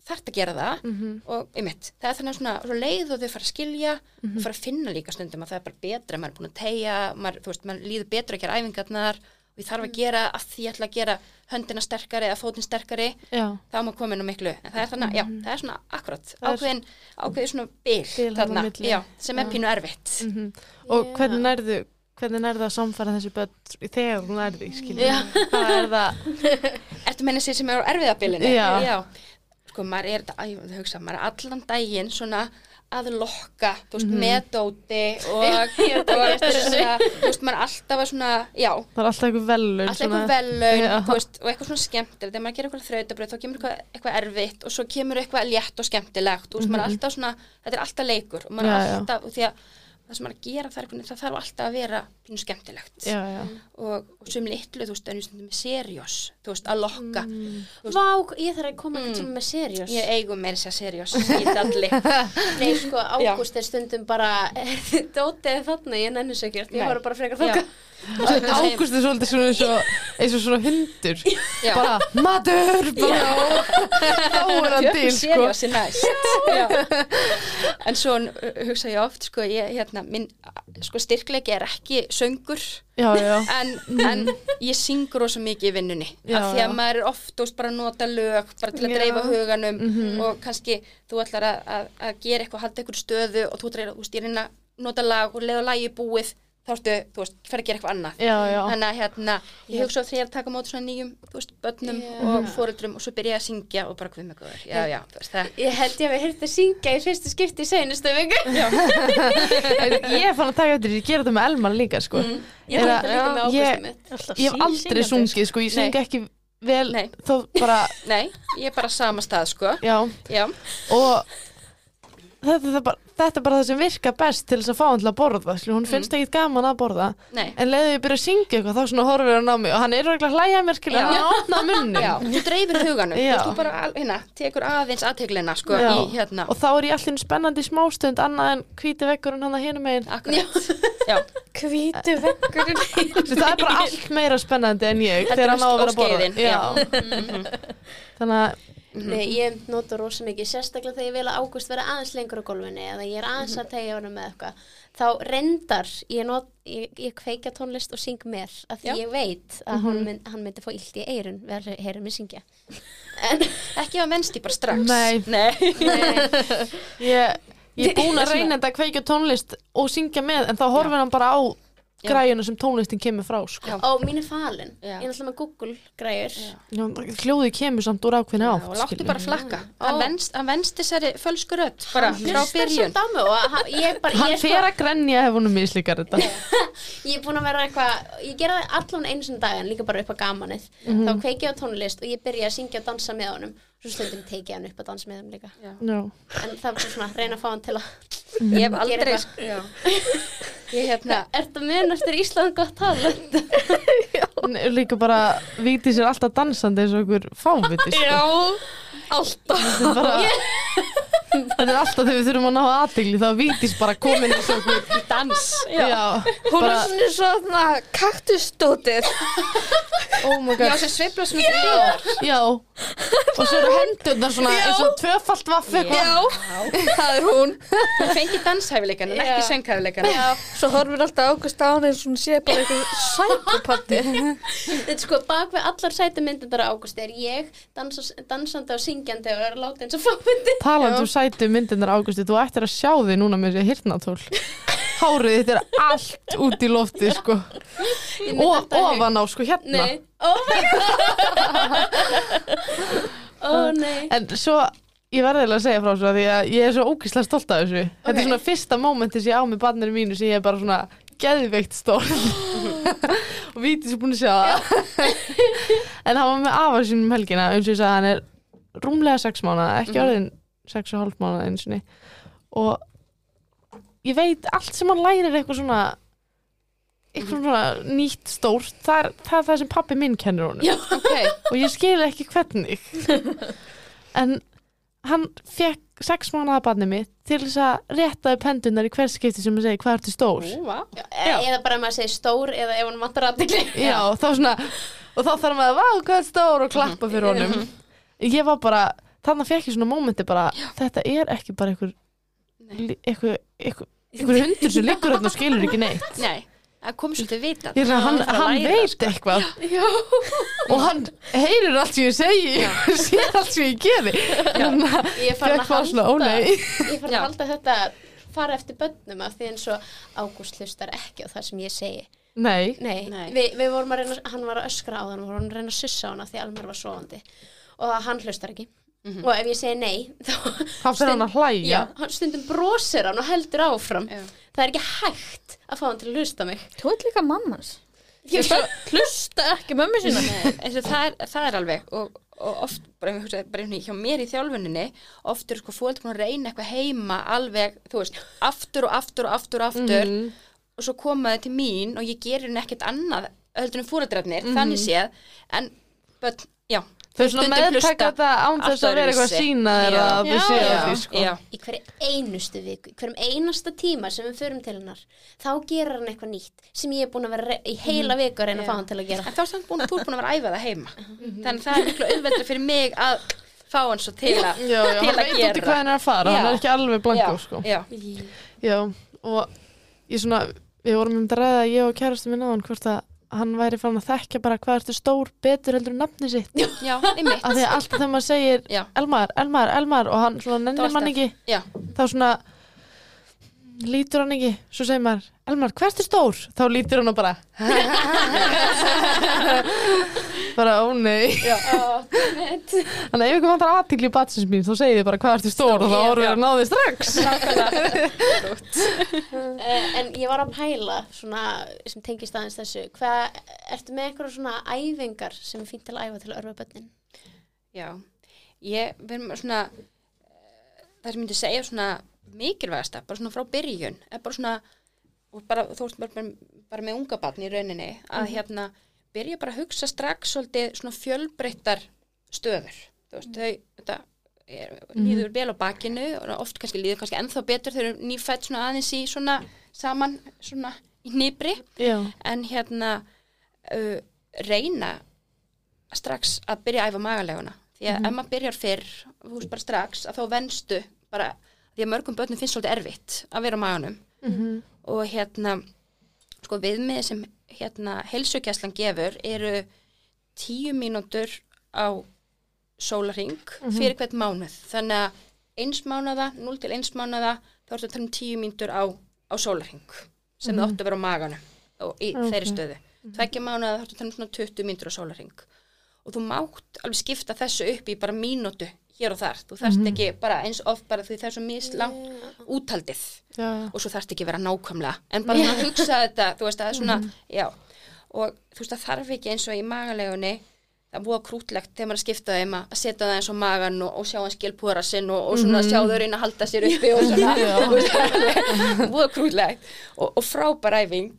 já. þarft að, gera það Mhm. og einmitt, það er þannig svona svo leið og þau fara að skilja Mhm. og fara að finna líka stundum að það er bara betra maður er búin að tegja, maður, þú veist, maður líður betur að gera æfingarnar og ég þarf Mhm. að gera að því ég ætla að gera höndina sterkari eða fótinn sterkari, já. þá er maður komin á miklu en það er þannig, já, það er svona akkurat Mhm. Það er- ákveðin, ákveðin svona bil, Bil þarna já, sem er Já. pínu erfitt Mhm. og Já. hvernig nærðu hvernig nærðu að samfara þessi börn þegar þú nærði skilja Já. hvað er það (laughs) Ertu meina sér sem er á erfiðabilinu? Já. Sko, maður er, ég hugsa, maður er allan daginn svona að lokka, þú veist, Mhm. með dóti og, (laughs) og svona, þú veist, maður er alltaf að svona, já, það er alltaf eitthvað velun alltaf eitthvað vellaun, Já. þú veist, og eitthvað svona skemmtilegt, þegar maður gerir eitthvað þrautabröð, þá kemur eitthvað, eitthvað erfitt og svo kemur eitthvað létt og skemmtilegt, þú veist, maður er alltaf svona, þetta er alltaf leikur og maður Mhm. Er já. alltaf, og því að það sem er að gera það, er veginn, það þarf alltaf að vera pínu skemmtilegt já, já. og, og sem litlu, þú veist, en stundum með seriós, þú veist, að lokka, Mm. Vá, ég þarf að koma Mm. tíma með seriós Ég eigum meira sér seriós í dalli. (laughs) Nei, sko, ágúst er stundum bara (laughs) Dótið er þarna, ég nenni svo ekkert Ég voru bara frekar þokka Ágúst er svolítið svona eins og, eins og svona hundur Já. bara matur bara, þá er hann til sko. er næst. Já. En svo uh, hugsa ég oft, sko, ég, hérna, minn, sko, styrkleiki er ekki söngur, já, já, en, en ég syngur rosa mikið í vinnunni. Já, af því já. að maður er oft úst, bara að nota lög, bara til að Já. dreifa huganum Mhm. og kannski þú ætlar að, að, að gera eitthvað, halda eitthvað stöðu og þú ætlar að, þú veist, ég reyna að nota lag og leða lagi búið, þá ertu, þú veist, fer að gera eitthvað annað. já, já. Þannig að hérna, ég hugsa á því að taka móti svona nýjum, þú veist, börnum Já. og foreldrum og svo byrja ég að syngja og bara hvað með góður. Já, já, þú veist það. Ég held ég að við hirti að syngja í fyrstu skipti í seinustu viku ég fann að taka eftir, því, ég gera þetta með Elmar líka sko. Ég Er fann að- þetta líka með ég- hef aldrei sungið sko, ég syng Nei. ekki vel Nei. þó bara, Nei, ég er bara sama stað, sko. já Já, og þetta, er bara, þetta er bara það sem virkar best til þess að fá hann til að borða skilur, hún finnst ekkit gaman að borða Nei. en leiði ég byrja að syngja eitthvað þá svona horfir hann á mig og hann er regla að hlæja að mér skilur, Já. hann opna munni Já, þú dreifir huganum, Já. þú bara al- hérna, tekur aðeins aðteglina sko Já. í hérna, og þá er ég allir spennandi smástönd annað en hvíti vekkurinn hann að hinum megin akkurat. Já, Hvítu vekkurinn. (laughs) Það er bara allt meira spennandi en ég þegar hann á að vera að borða óskeiðin, Já. þannig að Nei, ég nota rosa mikið, sérstaklega þegar ég vil að Ágúst vera aðeins lengur á gólfinu eða ég er aðeins að tegja honum með eitthvað þá reyndar ég, not, ég, ég kveikja tónlist og syng með af því Já. ég veit að mm mynd, hann myndi fá illt í eirun við að heyra mig syngja en ekki að mennst í bara strax. Nei. Nei. ég, ég er búin að reyna þetta að kveikja tónlist og syngja með en þá horfir hann bara á. Græjuna sem tónlistin kemur frá sko. Já. og mín er falin, Já. ég er náttúrulega með Google græjur hljóði kemur samt úr ákveðinu átt og láttu bara flakka. Ó. Hann venst, hann venst þessari fölsku rödd bara frá byrjun. og hann- ég, bara, hann ég, sko, fer að grenja ef hún er mislíkar þetta ég er búin að vera eitthvað ég gera það allan einu sinni dag en líka bara upp á gamanið þá kveiki ég á tónlist og ég byrja að syngja og dansa með honum svo stundum teki ég hann upp að dansa með honum líka Já. en það er svona að reyna að fá hann til að Ég hef aldrei, sko. Ég hérna, Ertu að muna eftir Ísland gott talent? (laughs) Nei, líka bara víti sér alltaf dansandi eins og einhver fáviti sko. Já, alltaf. þetta er bara þetta er alltaf þegar við þurfum að ná aðtegli þá vítis bara komin eins og einhver dans. já, Hún bara, er svona svona kaktustótið. oh my Já, god sem sveifla sem ekki líðar. já, og svo eru hendurnar svona eins og tvöfalt vaff eitthvað Já, það er hún. Hún fengi danshæfileikan en ekki sönghæfileikan. Já, svo horfir alltaf águst á hann eins og hún sé bara einhver sækupatti. (laughs) Þetta er sko bak við allar sæti myndindar á ágústi er ég dansa, dansandi og syngjandi og er að láta eins og fámyndi talandi um sætu myndirnar águsti þú ættir að sjá þig núna með sér hirtnatól hárið þitt er allt út í lofti sko. Og ofan á sko hérna. Nei, oh my god Ó (laughs) nei. en svo ég verði eiginlega að segja frá svo því að ég er svo ógíslega stolt af þessu. Þetta er svona fyrsta mómenti sem ég á með barninu mínu sem ég er bara svona geðveikt stór og vítið sem búin að sjá það. (laughs) En hann var með afa sínum um helgina eins og ég sagði hann er rúmlega sex mánuða, ekki orðin sex og hálf mánuða eins og og ég veit allt sem hann lærir eitthvað svona eitthvað svona nýtt stórt það er það, er það sem pappi minn kennir honum. Já. Ok, og ég skil ekki hvernig. En hann fekk sex mánuða barnið mitt til þess að réttaði pendunar í hvers skipti sem að segja hvað ertu stór? Ú. E- Eða bara maður segir stór eða ef hann vantar aðdegli já, þá svona og þá þarf maður að vá hvað er stór? og klappa fyrir honum. Ég var bara, þannig fekk ég svona mómenti bara, þetta er ekki bara einhver einhver, einhver, einhver hundur sem liggur hérna og skilur ekki neitt. Nei, það kom svolítið vita. ég er að hann, Það að hann læra, veit sko. eitthvað. Og hann heyrir allt sem ég segi (laughs) sér allt sem ég geri. Þannig að Ég fekk að bara svona, ó halda nei Ég Já. að halda þetta fara eftir börnum af því eins og Ágúst hlustar ekki á það sem ég segi. Nei, Nei, Nei. Vi, við vorum að reyna, hann var að öskra á þann og vorum að reyna að sussa á hana því Almar var svoandi og hann hlustar ekki og ef ég segi nei (laughs) þá fyrir hann að hlæja. Já, hann stundum brosir hann og heldur áfram. Já. það er ekki hægt að fá hann til að hlusta mig. Þú ert líka mammans. ég, Hlusta ekki mömmu sína. Það er, það er alveg. Og, og oft, bara, ég hugsa, bara einhvern veginn hjá mér í þjálfuninni oft eru sko fólk að reyna eitthvað heima alveg, þú veist, aftur og aftur og aftur og aftur. Mhm. og svo koma þau til mín og ég gerir henni ekkert annað heldur en fóreldrarnir, þannig séð. En, but, já þau svona stundum meðtaka þetta án þess allt að vera eitthvað að sína Já. að þau Já, séu já. að því sko. Já, í hverju einustu viku, í hverjum einasta tíma sem við förum til hennar þá gerir hann eitthvað nýtt sem ég er búin að vera í heila viku að reyna að fá hann til að gera. En þá er samt búin, þú er búin að vera að æfa það heima. Þannig að það er miklu auðveldra fyrir mig að fá hann svo til að já, já, til hann að veit út í gera. hvað hann er að fara hann Já. er ekki alveg blanko já, sko. Já, já, og ég svona við vorum um þetta að ræða ég og kærastu minn á hann hvort að hann væri fann að þekkja bara hvað ertu stór betur heldur nafni sitt já, (laughs) einmitt af því að alltaf þegar maður segir Já. Elmar, Elmar, Elmar og hann svona nennir mann ekki já, þá svona lítur hann ekki, svo segir maður Elmar, hvert er stór? Þá lítur hann og bara (laughs) (laughs) bara, ó nei. Þannig að ef ykkur vantar aðtikli í batsins mín, þá segir þið bara hvað ertu stór? Og þá orður já. að ná þið strax. (laughs) Eh, en ég var að pæla svona, sem tengist aðeins þessu. Hvað, ertu með einhverja svona æfingar sem er fínt til að æfa til að örfa börnin? Já. Ég, við erum svona eh, það sem myndi segja svona mikilvægasta, bara svona frá byrjun er bara svona og bara, þú veist, bara, bara, bara með unga barn í rauninni að hérna byrja bara að hugsa strax svolítið svona fjölbreyttar stöður. Veist, þau, þetta er, líður vel á bakinu og oft kannski líður kannski ennþá betur þau eru nýfætt svona aðeins í svona saman svona í hnibri Já, en hérna uh, reyna strax að byrja að æfa magaleguna því að ef maður byrjar fyrr veist bara strax að þá venstu bara því að mörgum börnum finnst svolítið erfitt að vera á maganum. Mhm. og hérna sko viðmið sem hérna helsugæslan gefur eru tíu mínútur á sólarring fyrir hvern mánuð. Þannig að eins mánuða, 0 til eins mánuða þá ertu að tala um tíu mínútur á, á sólarring sem það áttu að vera á maganum og í þeirri stöðu. Tveggja mánuða þá ertu að tala um svona 20 mínútur á sólarring og þú mátt alveg skipta þessu upp í bara mínútu hér og þar, þú þarft ekki bara eins oft bara því það er svo mislang úthaldið. Já, já. og svo þarft ekki vera nákvæmlega. En bara svona að hugsa þetta þú veist að það er svona, já. Og þú veist það þarf ekki eins og í magalegunni það er búið krútlegt þegar maður er að skipta þeim að setja það eins á magan og, og sjá hann skilpúra sinn og, og svona sjá þau reyna að halda sér uppi og svona. (laughs) Búið krútlegt og, og frábær æfing.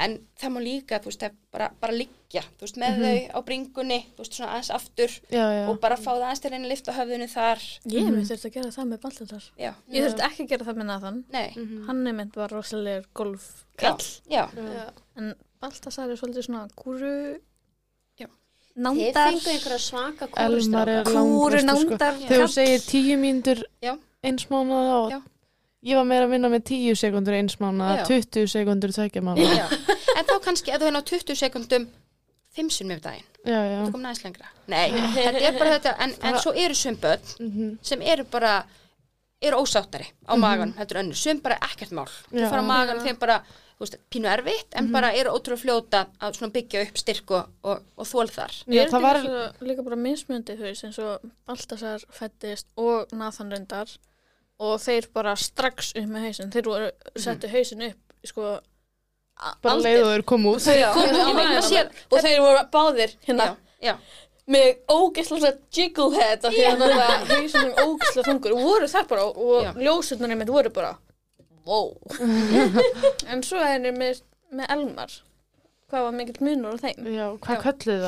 En það má líka, þú veist, það bara, bara liggja, þú veist, með þau á bringunni þú veist, svona aðeins aftur já, já. og bara fá það aðeins til reyna að lifta höfðinu þar Ég mm. þurft að gera það með baltatar. já, Ég þurft ekki að gera það með Nathan. nei, Hann er mynd var rosalega golfkall. já, Já. En Baltasar er svolítið svona kúru... Já. Þið Nándar. fengu einhverja svaka kúrustráka. Kúru langveistur sko. nándar. Þegar þú segir tíu mínútur Já. eins mánuða og Já. ég var meira að vinna með tíu sekundur eins mánuða, Já. 20 sekundur tveggja mánuða. Já, en þá kannski að þú hefði á 20 sekundum 5 sinnum yfir daginn, Já, já. þú kom næst lengra. Nei, þetta er bara þetta, en, en svo eru sum börn Mhm. sem eru bara, eru ósáttari á magan, þetta er önnur, sum bara ekkert mál. Þau Já. fara á magan, þeim bara, þú veist, pínu erfitt, en bara eru ótrúlega fljóta að byggja upp styrk og, og, og þól þar. Já, það var, svo, líka bara mismjöndi þú veist eins og Baltasar fættist og Nathan reyndar og þeir bara strax upp með hausin þeir voru settu hausin upp sko bara aldrei. leið og þeir kom út. þeir komu ég maður sér- og þeir voru báðir hérna. Já, já, með ógeðslega jiggle head af því að náttúrulega hausin er ógeðslega þungur og voru þar bara og Já. ljósutnarnir mitt voru bara wow. (laughs) En svo er þeir með, með Elmar. Hvað var mikill munur á þeim? Já, hvað kölluðu það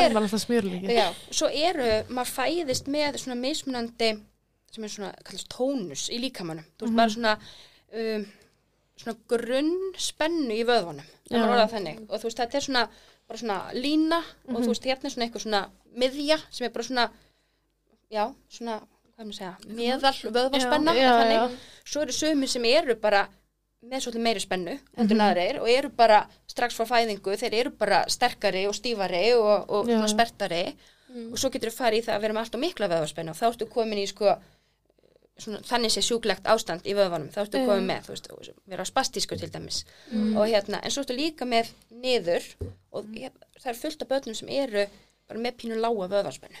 er, alltaf smjörlíki. Já, svo eru, maður fæðist með svona mismunandi sem er svona, kallast tónus í líkamannum þú veist, bara svona um, svona grunn spennu í þannig. Og þú veist, þetta er svona, svona lína og þú veist, hérna er svona eitthvað svona miðja sem er bara svona já, svona, segja meðal já. svo eru sömur sem eru bara með svolítið meiri spennu mm aðrir og eru bara strax frá fæðingu þeir eru bara sterkari og stífari og, og spertari og svo getur þú farið í það að vera með allt og mikla vöðvaspennu og þá ertu komin í sko svona, þannig sé sjúklegt ástand í vöðvanum. Þá ertu komin með, þú veist, vera spastísku til dæmis. Og hérna, en svo ertu líka með niður og hér, það er fullt af börnum sem eru bara með pínu lága vöðvaspennu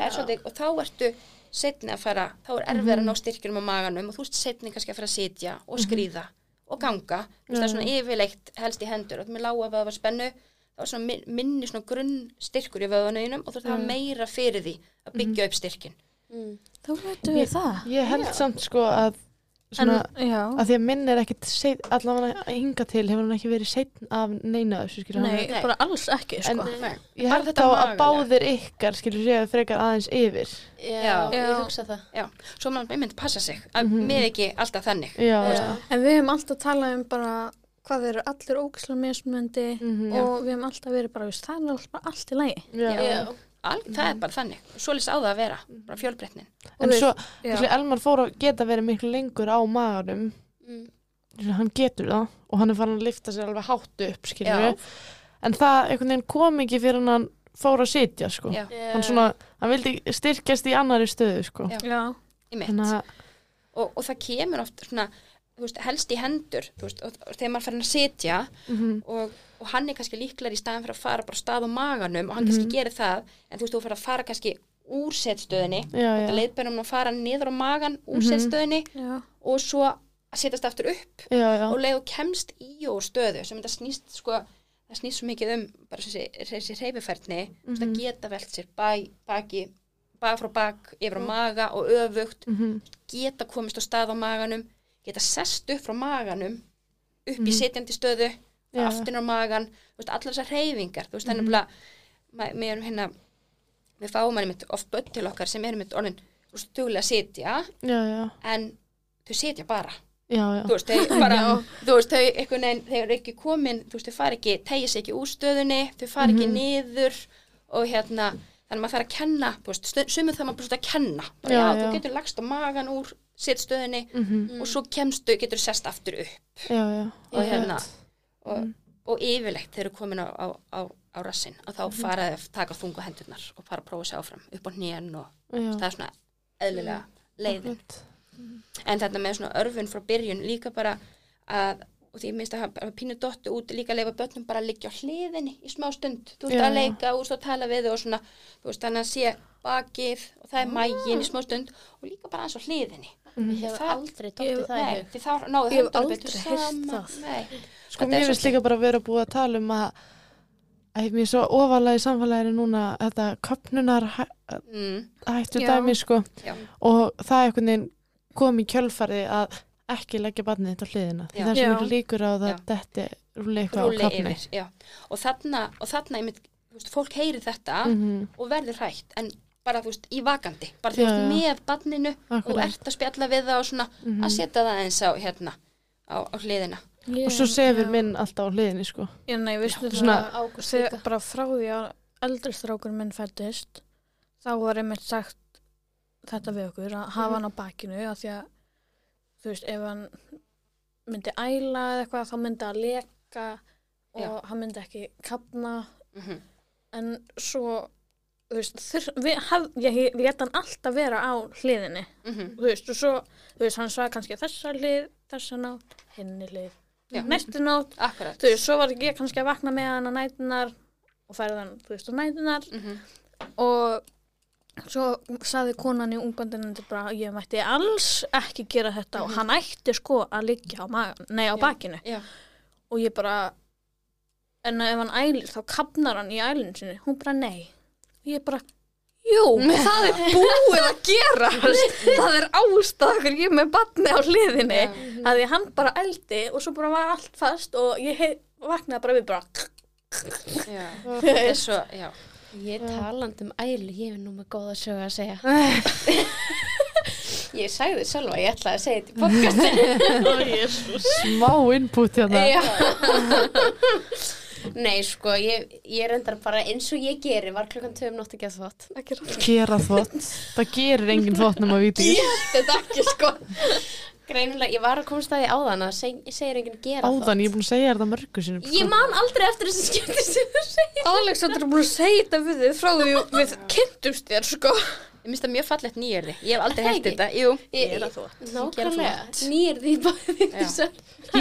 Já, og, er þá ertu setni að fara, þá er erfið að ná styrkjum á maganum og þú ert setni kannski að fara að sitja og skrýða og ganga. Þú veist það er svona yfirleitt helst í hendur. Og þú með lága vöðva spennu þá er svona min- minni svona grunn styrkur í vöðvanuðinum og þú ert að hafa meira fyrir því að byggja upp styrkin Þá veitum við það. Ég held samt sko að En, svona, já. að því að minn er ekkit seit, allavega hinga til hefur hann ekki verið setn af neina þessu skilur Nei, Nei. bara alls ekki, En- sko. Nei. Ég Bara held þetta þá að báðir ykkar skilur séu frekar aðeins yfir Já, Já. ég Já. hugsa það. Já, svo maður einmitt passa sig að með ekki alltaf þannig Já, Já. já. En við hefum alltaf talað um bara hvað þeir eru allir ógislega mismunandi Mhm. og við hefum alltaf verið bara, það er alltaf bara allt í lagi. Já. Já. Al, það er bara þannig, svo lýst á það að vera bara fjölbreytnin. En svo, þessi Elmar fór að geta verið miklu lengur á maganum. Mm. hann getur það. Og hann er farin að lifta sér alveg hátt upp en það kom ekki fyrir hann fór að sitja sko. Hann svona, hann vildi styrkjast í annari stöðu sko. Já. Já. í mitt. Þannig að, og, og það kemur oft svona, þú veist, helst í hendur þú veist, og, og þegar maður fer að sitja mhm, og, og hann er kannski líklar í staðan fyrir að fara bara stað á maganum og hann kannski gerir það en þú veist, þú fyrir að fara kannski úr settstöðinni já, já, það leiðbærum að fara niður á magan úr settstöðinni Já. og svo að setjast aftur upp já, já, og leið og kemst í og stöðu sem þetta snýst sko það snýst svo mikið um bara þessi, þessi reyfifærni mm Mhm. það geta velt sér bæ, baki bak frá bak, yfir á maga og öfugt, Mhm. geta komist á stað á maganum, geta sest upp frá maganum, upp í Mhm. sitjandi stöðu, Já. aftin á magan, veist, allar þessar reyfingar, þú veist, þannig að við erum hérna, við fáum hann oft börn til okkar sem erum orðin, duglega að sitja, Já, já, en þau sitja bara, já, þú veist, þau (laughs) bara, þú veist, þau einhvern veginn, þau eru ekki komin, þú veist, þau fara ekki, tegja sig ekki úr stöðunni, þau fara ekki niður og hérna, þannig að maður þarf að kenna, sumum þarf maður bara að kenna, bara, Já, þú getur lagst á magan úr sittstöðunni Mhm. og svo kemstu, getur sest aftur upp. Og hérna, og, Mm. og yfirleitt þeir eru komin á, á, á, á rassin og þá Mhm. fara þeir að taka þungu hendurnar og fara að prófa sig áfram upp á hnén og Já. það er svona eðlilega leiðin Akkurat. en þetta með svona örfun frá byrjun líka bara að og því minnst að hafa pínu dottu út líka að leifa börnum bara að liggja á hliðinni í smá stund þú veist að leika og svo tala við og svona þú veist þannig að sé bakið og það er mægin í smá stund og líka bara aðeins á hliðinni Ég hef aldrei dottið það í Nei, hug. því þá náðu Ég hef aldrei saman það. Nei. Sko, er mér finnst líka bara að vera búið að tala um að að mér er svo ofalega í samfélaginu núna þetta köpnunar hæ, mm, hættu Já. dæmi sko. Já. og það er einhvern veginn kom í kjölfari að ekki leggja barnið þetta á hliðina. Það er svo mikið líkur á það þetta rúli eitthvað á köpni og þarna, og þarna veist, fólk heyri þetta Mhm, og verður hrætt. En bara þú veist, í vakandi bara þú Já, veist, já. með barninu og akkurat. ert að spjalla við það og svona Mhm. að setja það eins á hérna á, á hliðina og svo sefur minn alltaf á hliðinni sko Já, nei, veistu það, Ágúst þegar líka. bara frá því að eldri strákur minn fættist, þá var einmitt sagt þetta við okkur, að hafa hann á bakinu, að því að, þú veist, ef hann myndi æla eða eitthvað, þá myndi að leka og Já. hann myndi ekki kapna, mm en svo, þú veist, þur, við, haf, ég leta hann alltaf vera á hliðinni, -hmm. þú veist, og svo, þú veist, hann sagði kannski þessa hlið, þessa nátt, hinni hlið, Já. næstu nátt, akkurat. Þú veist, svo var ég kannski að vakna með hann á nætunar og færði hann, þú veist, á nætunar mm og svo saði konan í ungbandinu bara að ég mætti alls ekki gera þetta. Og hann ætti sko að liggja á, nei, á Já. bakinu. Já, og ég bara en ef hann ælir þá kapnar hann í ælinu sinni. Hún bara nei ég bara jú, (laughs) það er búið að gera (laughs) það er ástæðakar ég er með batni á hliðinni Já. að því hann bara ældi og svo bara var allt fast og ég vaknaði bara við bara já. (laughs) þetta er svo, já Ég er talandi um ælu, ég er nú með góða sögu að segja. ég sagði sjálfa, ég ætlaði að segja þetta í podcastinu. smá input hérna Já. Nei, sko, ég, ég reyndar bara eins og ég geri, var klukkan 2 um nótt að gera þvott. gera þvott það gerir enginn þvott nema að víti Þetta ekki, sko. Greinilega, ég var að komast að því áðan að seg, segir enginn gera áðan, ég er búin að segja þetta mörgu sinum sko. Ég man aldrei eftir þessu skemmti sem þú segir. Alexander er búin að segja þetta við þið frá því við kynntumst þér sko ég minnst það mjög fallegt nýjörði ég hef aldrei ekki? þetta, jú. Gera þvott. Nákvæmlega, nýr því bæði Já. þessu.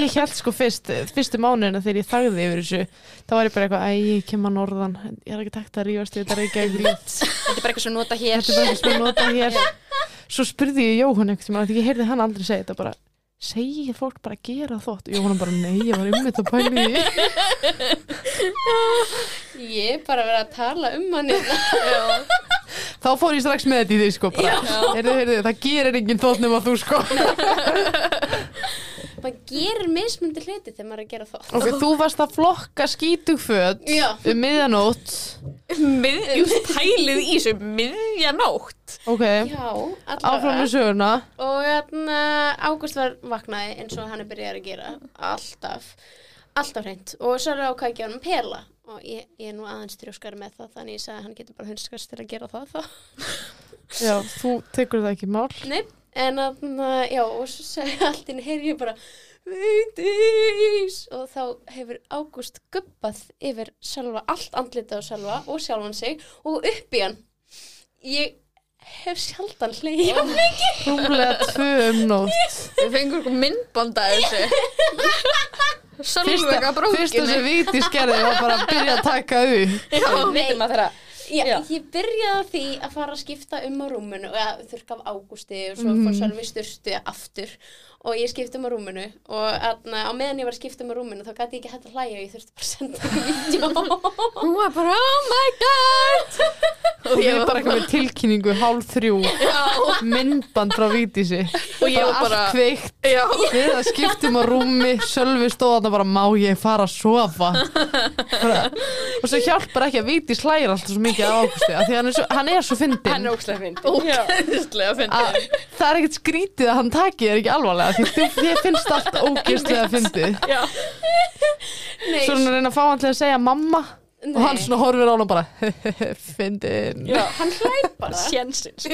ég held sko fyrst, fyrstu mánuðina þegar ég þagði yfir þessu þá var ég bara eitthvað, æ, ég kem að norðan. Ég er ekki takt að rífast við þetta reykjavík þetta er bara eitthvað sem nota hér þetta er bara eitthvað sem ég nota hér (laughs) svo spurði ég Jóhann því ég heyrði hann aldrei segja þetta bara segir fólk bara að gera þótt Jóhann bara, nei, ég var ymmið að pæli því. (laughs) Ég er bara verið að tala um hann hérna. þá fór ég strax með þetta í því sko bara, heyrðu, heyrðu, það gerir enginn þótt nema þú sko (laughs) maður gerir mismundi hluti þegar maður er að gera þótt ok, þú varst að flokka skítugföt Já. um miðjanótt. Mið, Just pælið í þessu miðjanótt. Ok, Já, áfram allavega með söguna. Og hérna, Ágúst var vaknaði eins og hann er byrjað að gera Alltaf, alltaf hreint. Og svo er á kækja hann pela. Og ég, ég er nú aðeins trjóskar með það Þannig ég sagði að hann getur bara hundskast til að gera það þá. Já, þú tekur það ekki í mál. Nei, en þarna, já, og svo segi allt inn heyri ég bara Vigdís! Og þá hefur Ágúst gubbað yfir sjálfa, allt andlitað á sjálfa og sjálfan sig og upp í hann. Ég hef sjaldan hlegið jafn mikið. Rúmlega tvö um nótt. Við fengum eitthvað myndband að þessu. (laughs) Sölvega fyrsta sem Vigdís gerði var bara að byrja að taka upp. Veitum að þeirra Já, Já. ég byrjaði á því að fara að skipta um á rúmunu og þurrka af ágústi og svo fór Sölvi styrstu aftur og ég skipti um á rúmunu og atna, á meðan ég var að skipta um á rúmunu þá gæti ég ekki hægt að hlæja og ég þurfti bara að senda um vídeo Hún var bara, oh my god! Og ég er bara eitthvað með tilkynningu hálf þrjú, myndband frá Vítísi og ég var bara kveikt, já, við að skiptum á rúmi Sölvi stóð þarna bara, má ég fara að sofa? Bara, og svo hjálpar ekki að Vítís hlægir alltaf svo mikið á águsti, af því hann er svo, hann er svo fyndinn. Hann er ókslega fyndin. ógæðislega að fyndið það er ekkert skrítið að hann taki þér ekki alvarlega því þið- finnst allt ógeðslega fyndið. Já, (laughs) Nei, svo hann reyna að fá hann til að segja mamma og hann svona horfir á hann og bara (laughs) fyndin. Já, hann hlæp bara. Sjensins. Hann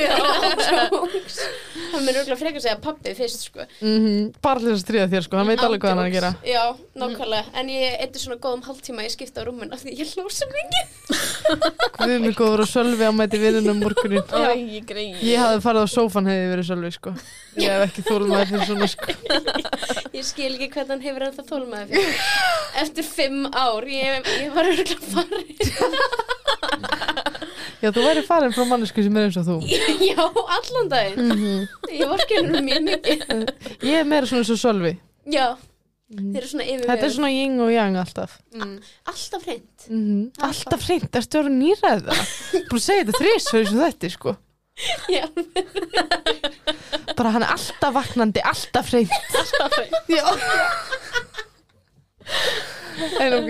mun auðvitað frekar að segja pappi fyrst sko. Mm þess að stríða þér sko, hann veit alveg hvað hann er að gera. Já, nákvæmlega, en ég eitthvað svona góðum hálftíma ég skipta á rúmun af því ég svo mikið. (laughs) Guð mig góður og Sölvi á mæti vinnunum morgunin ég hafði farið á sófan hefði verið Sölvi sko. Ég hef ekki þólmaði fyrir svona sko. (laughs) Ég skil ekki hvernig hann hefur ennþá þólmaði farin já þú væri farin frá mannesku sem er eins og þú. (laughs) Já, allan daginn. Ég var genur mjög mikið. Ég er meira svona eins og Sölvi. Já, þeir eru svona yfir þetta er svona yin og yang alltaf. Mm. Alltaf hreint. Mm alltaf. Hreint, ertu að vera nýræða? Búin að segja þetta þrís fyrir svo þetta sko. Já, bara hann er alltaf vaknandi, alltaf hreint. Alltaf hreint. Já (laughs) En ok,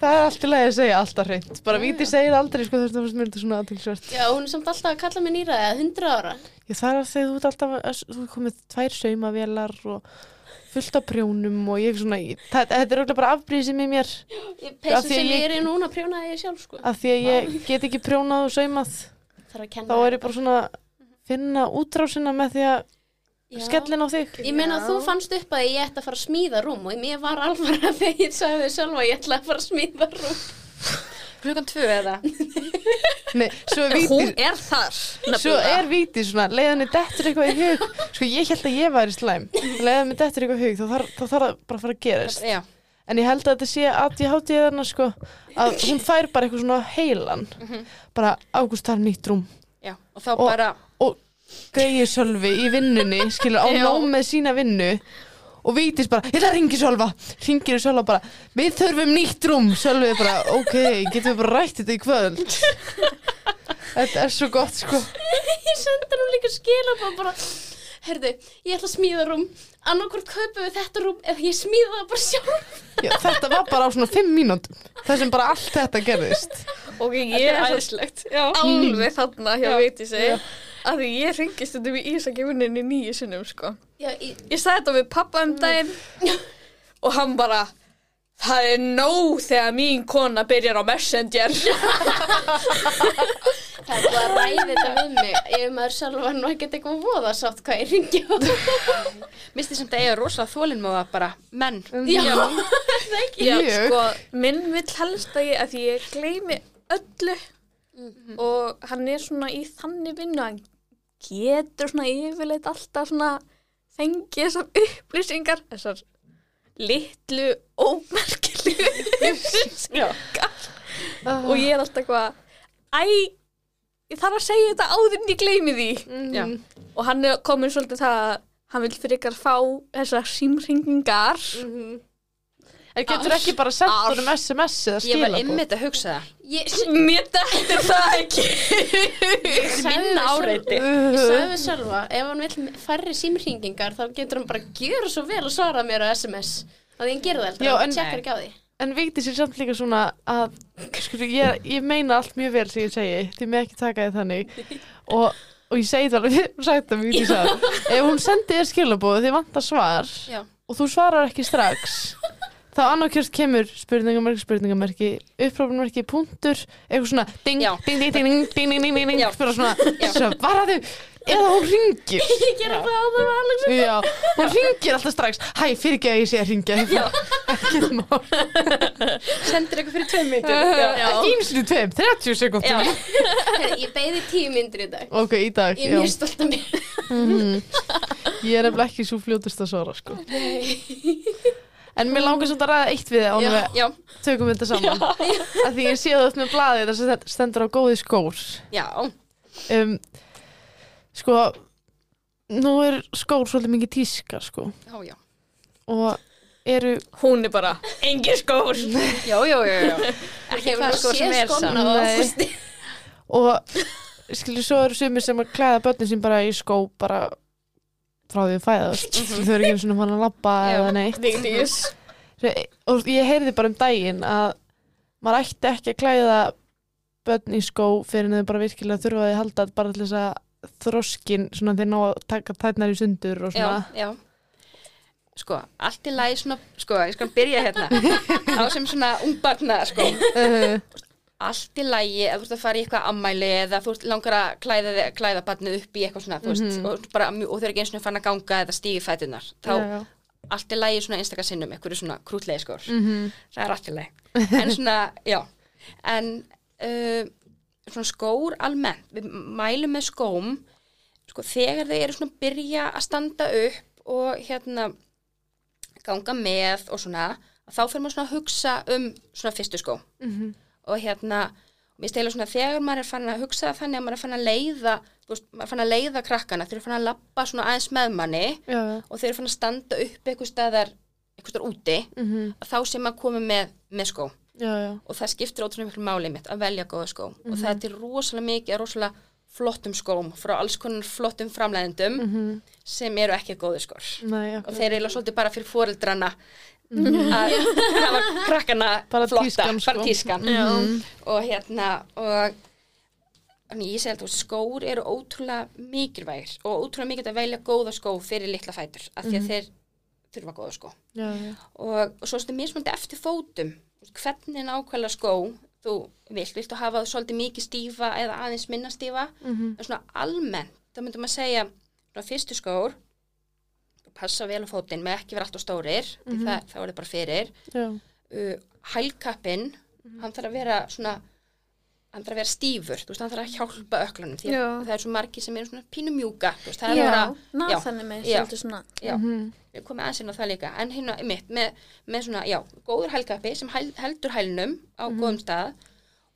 Það er allt í lagi að segja alltaf hreint. Bara víti segir aldrei sko þess að það er svona aðtilsvert já, hún er samt alltaf að kalla mig nýraði að hundra ára. Ég það er að segja þú ert alltaf að, Þú er komið tvær saumavélar og fullt af prjónum og ég svona ég, það, Þetta er auðvitað bara afbrýðið sem í mér. Peysu að sem ég- er í núna prjónaði ég sjálf sko. Af því að ég get ekki prjónað og saumað. Að þá er ég bara svona að finna útrásina með því að Já. Skellin á þig Ég meina að þú fannst upp að ég ætti að fara að smíða rúm og mér var alveg (laughs) að þegar ég sagði þau sjálfa að ég ætla að fara að smíða rúm. Klukkan tvö eða? (laughs) Nei, svo er hún víti er þar Svo nefnilega. er víti svona, leiðinni dettur eitthvað í hug Sko ég held að ég væri slæm Leiðinni dettur eitthvað í hug, þá þarf, það bara að fara að gerast Já. En ég held að þetta sé að ég hátti þarna sko Að hún fær bara eitthvað svona heilan Bara ágúst þar nýtt rúm Já. Og þá Og- bara, Greiði Sölvi í vinnunni Skilur á nóg með sína vinnu Og vítis bara, ég ætla að ringi Sölva. Ringir Sölva bara, við þurfum nýtt rúm. Sölvi er bara, ok, getum við bara rætt þetta í kvöld? Þetta er svo gott sko. Ég sendi hann líka skilabóð bara, herðu, ég ætla að smíða rúm, annarkvort kaupum við þetta rúm eða ég smíða það bara sjálf. Já, þetta var bara á svona fimm mínútum þar sem bara allt þetta gerðist. Og ég þetta er. Já. alveg þarna hjá Já. Að því ég ringist þetta við Ísaki vinninni nýju sinnum sko Já, ég, ég sagði þetta við pappa um daginn (laughs) og hann bara það er nóg þegar mín kona byrjar á messenger (laughs) það er bara að ræði þetta við mig. Ef maður sjálf var nú ekkert eitthvað voða sátt hvað ég ringi á. (laughs) Misti samt að eiga rosa þólinn með það bara menn. Já, það ekki. Já, Mjög. sko, minn vill helst að ég, að ég gleymi öllu og hann er svona í þannig vinnu að hann getur svona yfirleitt alltaf svona fengið þessar upplýsingar, þessar litlu ómerkilegu (laughs) upplýsingar. Og ég er alltaf eitthvað æ, ég þarf að segja þetta áður en ég gleymi því. Já. og hann er komin svolítið það að hann vil fyrir ykkar fá þessar símringingar En getur ekki bara sendt honum SMS eða Ég var ymmit að hugsa það. Ég, Mér dettur það ekki Minna áreiti. Ég sagði við sjálfa, ef hann vil færri símringingar þá getur hann bara gjöra svo vel að svara mér á SMS. Það það Já, alltaf, en- hann tjekkar ekki á því. En Vigdís er samt líka svona að skur, ég, ég meina allt mjög vel sem ég segi þið með ekki taka þið þannig og, og ég segi það alveg við sagt að Vigdís að ef hún sendi þér skilabóð þið vantar svar Já. og þú svarar ekki strax þá annarkjörst kemur spurningamerki, spurningamerki upprópunmerki, punktur eitthvað svona ding, Já. ding, ding, ding, ding, ding, ding, ding, ding Já. bara svona, svaraðu eða hún ringir (laughs) Ég gera það á það var Alex. Já, hún ringir alltaf strax Hæ, fyrir ekki að ég sé að ringja (laughs) Ekki mál Sendir eitthvað fyrir tveim myndir. (laughs) Ekki einu sinni tveim, 30 sekundum Já. Ég beði tíu myndir í dag. Ok, í dag Ég er já. mjög stolt af mér. Ég er nefnilega ekki svo fljótust að svara sko. En mér langar svolítið að ræða eitt við þið ánum við Já. tökum þetta (laughs) saman að Því ég sé það upp með blaði þess að þetta stendur á góði skór Já. um, Sko Nú er skór svolítið mikið tíska sko Já, já. Og eru Hún er bara, engin skór (laughs) Já, já, já, já. Ekki Hefur það sem er skóna á Nei. Ágústi. og skilur svo eru sumir sem að klæða börnin sín bara í skó bara frá því að fæðast. Þau eru ekki svona fann að Já. eða neitt. og ég heyrði bara um daginn að maður ætti ekki að klæða börn í skó fyrir en þau bara virkilega þurfa að halda bara til þess að þroskin svona þeir ná að taka tætnar í sundur og já, svona. Já sko, allt í lagi svona sko, ég skal byrja hérna. (laughs) Á sem svona ungbarna sko. Uh, allt í lagi að þú ert að fara í eitthvað ammæli eða þú ert langar að klæða, klæða barnið upp í eitthvað svona, þú veist, Mhm. og, bara, og þau eru ekki eins og fann að ganga eða stígi fætunar þá já, já. allt í lagi svona einstakar sinnum, eitthvað svona krútlegi skór Mhm. það er allt í lagi en svona, já en uh, svona skór almennt, við mælum með skóm sko, þegar þau eru svona að byrja að standa upp og hérna ganga með og svona þá fyrir maður svona að hugsa um svona fyrstu skó Mhm. Og hérna mér stela svona þegar maður er fann að hugsa þannig að maður er fann að leiða þú veist, maður er fann að leiða krakkana þeir eru fann að lappa svona aðeins með manni já, og þeir eru fann að standa upp eitthvað staðar eitthvað staðar úti Mhm. þá sem maður komið með, með skó. Já, já. og það skiptir ótrúlega miklu máli mitt að velja góða skó. Og það er til rosalega mikið rosalega flottum skóm frá alls konar flottum framleiðendum Mhm. sem eru ekki góði skór. Nei, og þeir eru svolítið bara fyrir foreldrana að hafa krakkana Bara flotta, tískan, sko. bara tískan Mhm. og hérna og þannig ég segi að þú veist, skór eru ótrúlega mikilvægir og ótrúlega mikilvægt að velja góða skó fyrir litla fætur af því að þeir þurfa góða skó já, já. og, og svo er þetta mismunandi eftir fótum hvernig nákvæmlega skó þú vilt, viltu hafa það svolítið mikið stífa eða aðeins minna stífa Mhm. en svona almennt, þá myndum að segja svona fyrstu skór passa vel á fótinn með ekki vera alltaf stórir því það, það er það bara fyrir já. uh, hælkappin hann þarf að vera svona hann þarf að vera stífur, þú veist, hann þarf að hjálpa öklunum því að Já. það er svo margir sem eru svona pínu mjúka, þú veist, það er Já, bara nathanir með Já. svolítið svona. já, Mhm. við komum aðeins inn á það líka en hérna, mitt, með, með svona, já, góður hælkappi sem heldur hælnum á góðum stað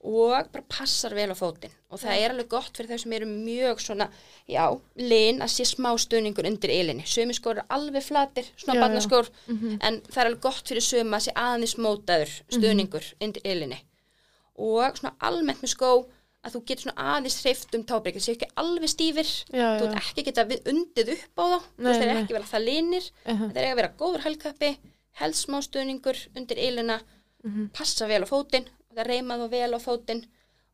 og bara passar vel á fótinn. Og það er alveg gott fyrir þau sem eru mjög svona, já, lin að sé smá stuðningur undir ylinni sömi skór eru alveg flatir, svona Já, já. barnaskór en það er alveg gott fyrir söma að sé aðeins mótaður stuðningur undir ylinni og svona almennt með skó að þú getur svona aðeins hreift um tábreykið, það sé ekki alveg stífir. Já, þú ert ekki geta undið upp á þá. Þú Nei, veist þeir nei. ekki vera það linir. Uh þeir eiga að vera góður hælkappi helst smá stuðningur undir ylina Mhm. passa vel á fótinn það reyma þú vel á fótinn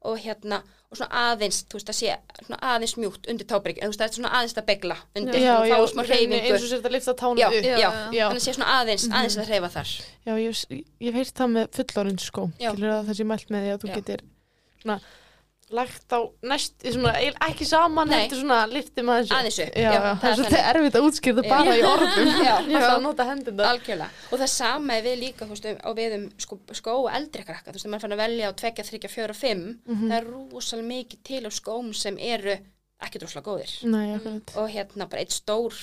og hérna, og svona aðeins þú veist að sé, svona aðeins mjúkt undir tábreykið þú veist það er svona aðeins að begla undir. Já, og já, eins og sér þetta lifta tánum já, upp. já, Já. Já. þannig að sé svona aðeins aðeins að hreyfa þar. Já, ég, hef- ég hef heyrt það með fullorins sko. Að það sé mælt með því að þú Já. getur svona lagt á næst, svona, ekki saman Nei. heldur svona þessu. Aðeins upp, já, já, það er svolítið erfitt að útskýrða Já. bara í orðum. (laughs) Já. alltaf að nota hendina og það sama er við líka veist, á við um sko, skó og eldri krakka þú veist, maður fann að velja á 2, 3, 4, 5 það er rosalega mikið til af skóm sem eru ekki droslega góðir. Nei, og hérna bara eitt stór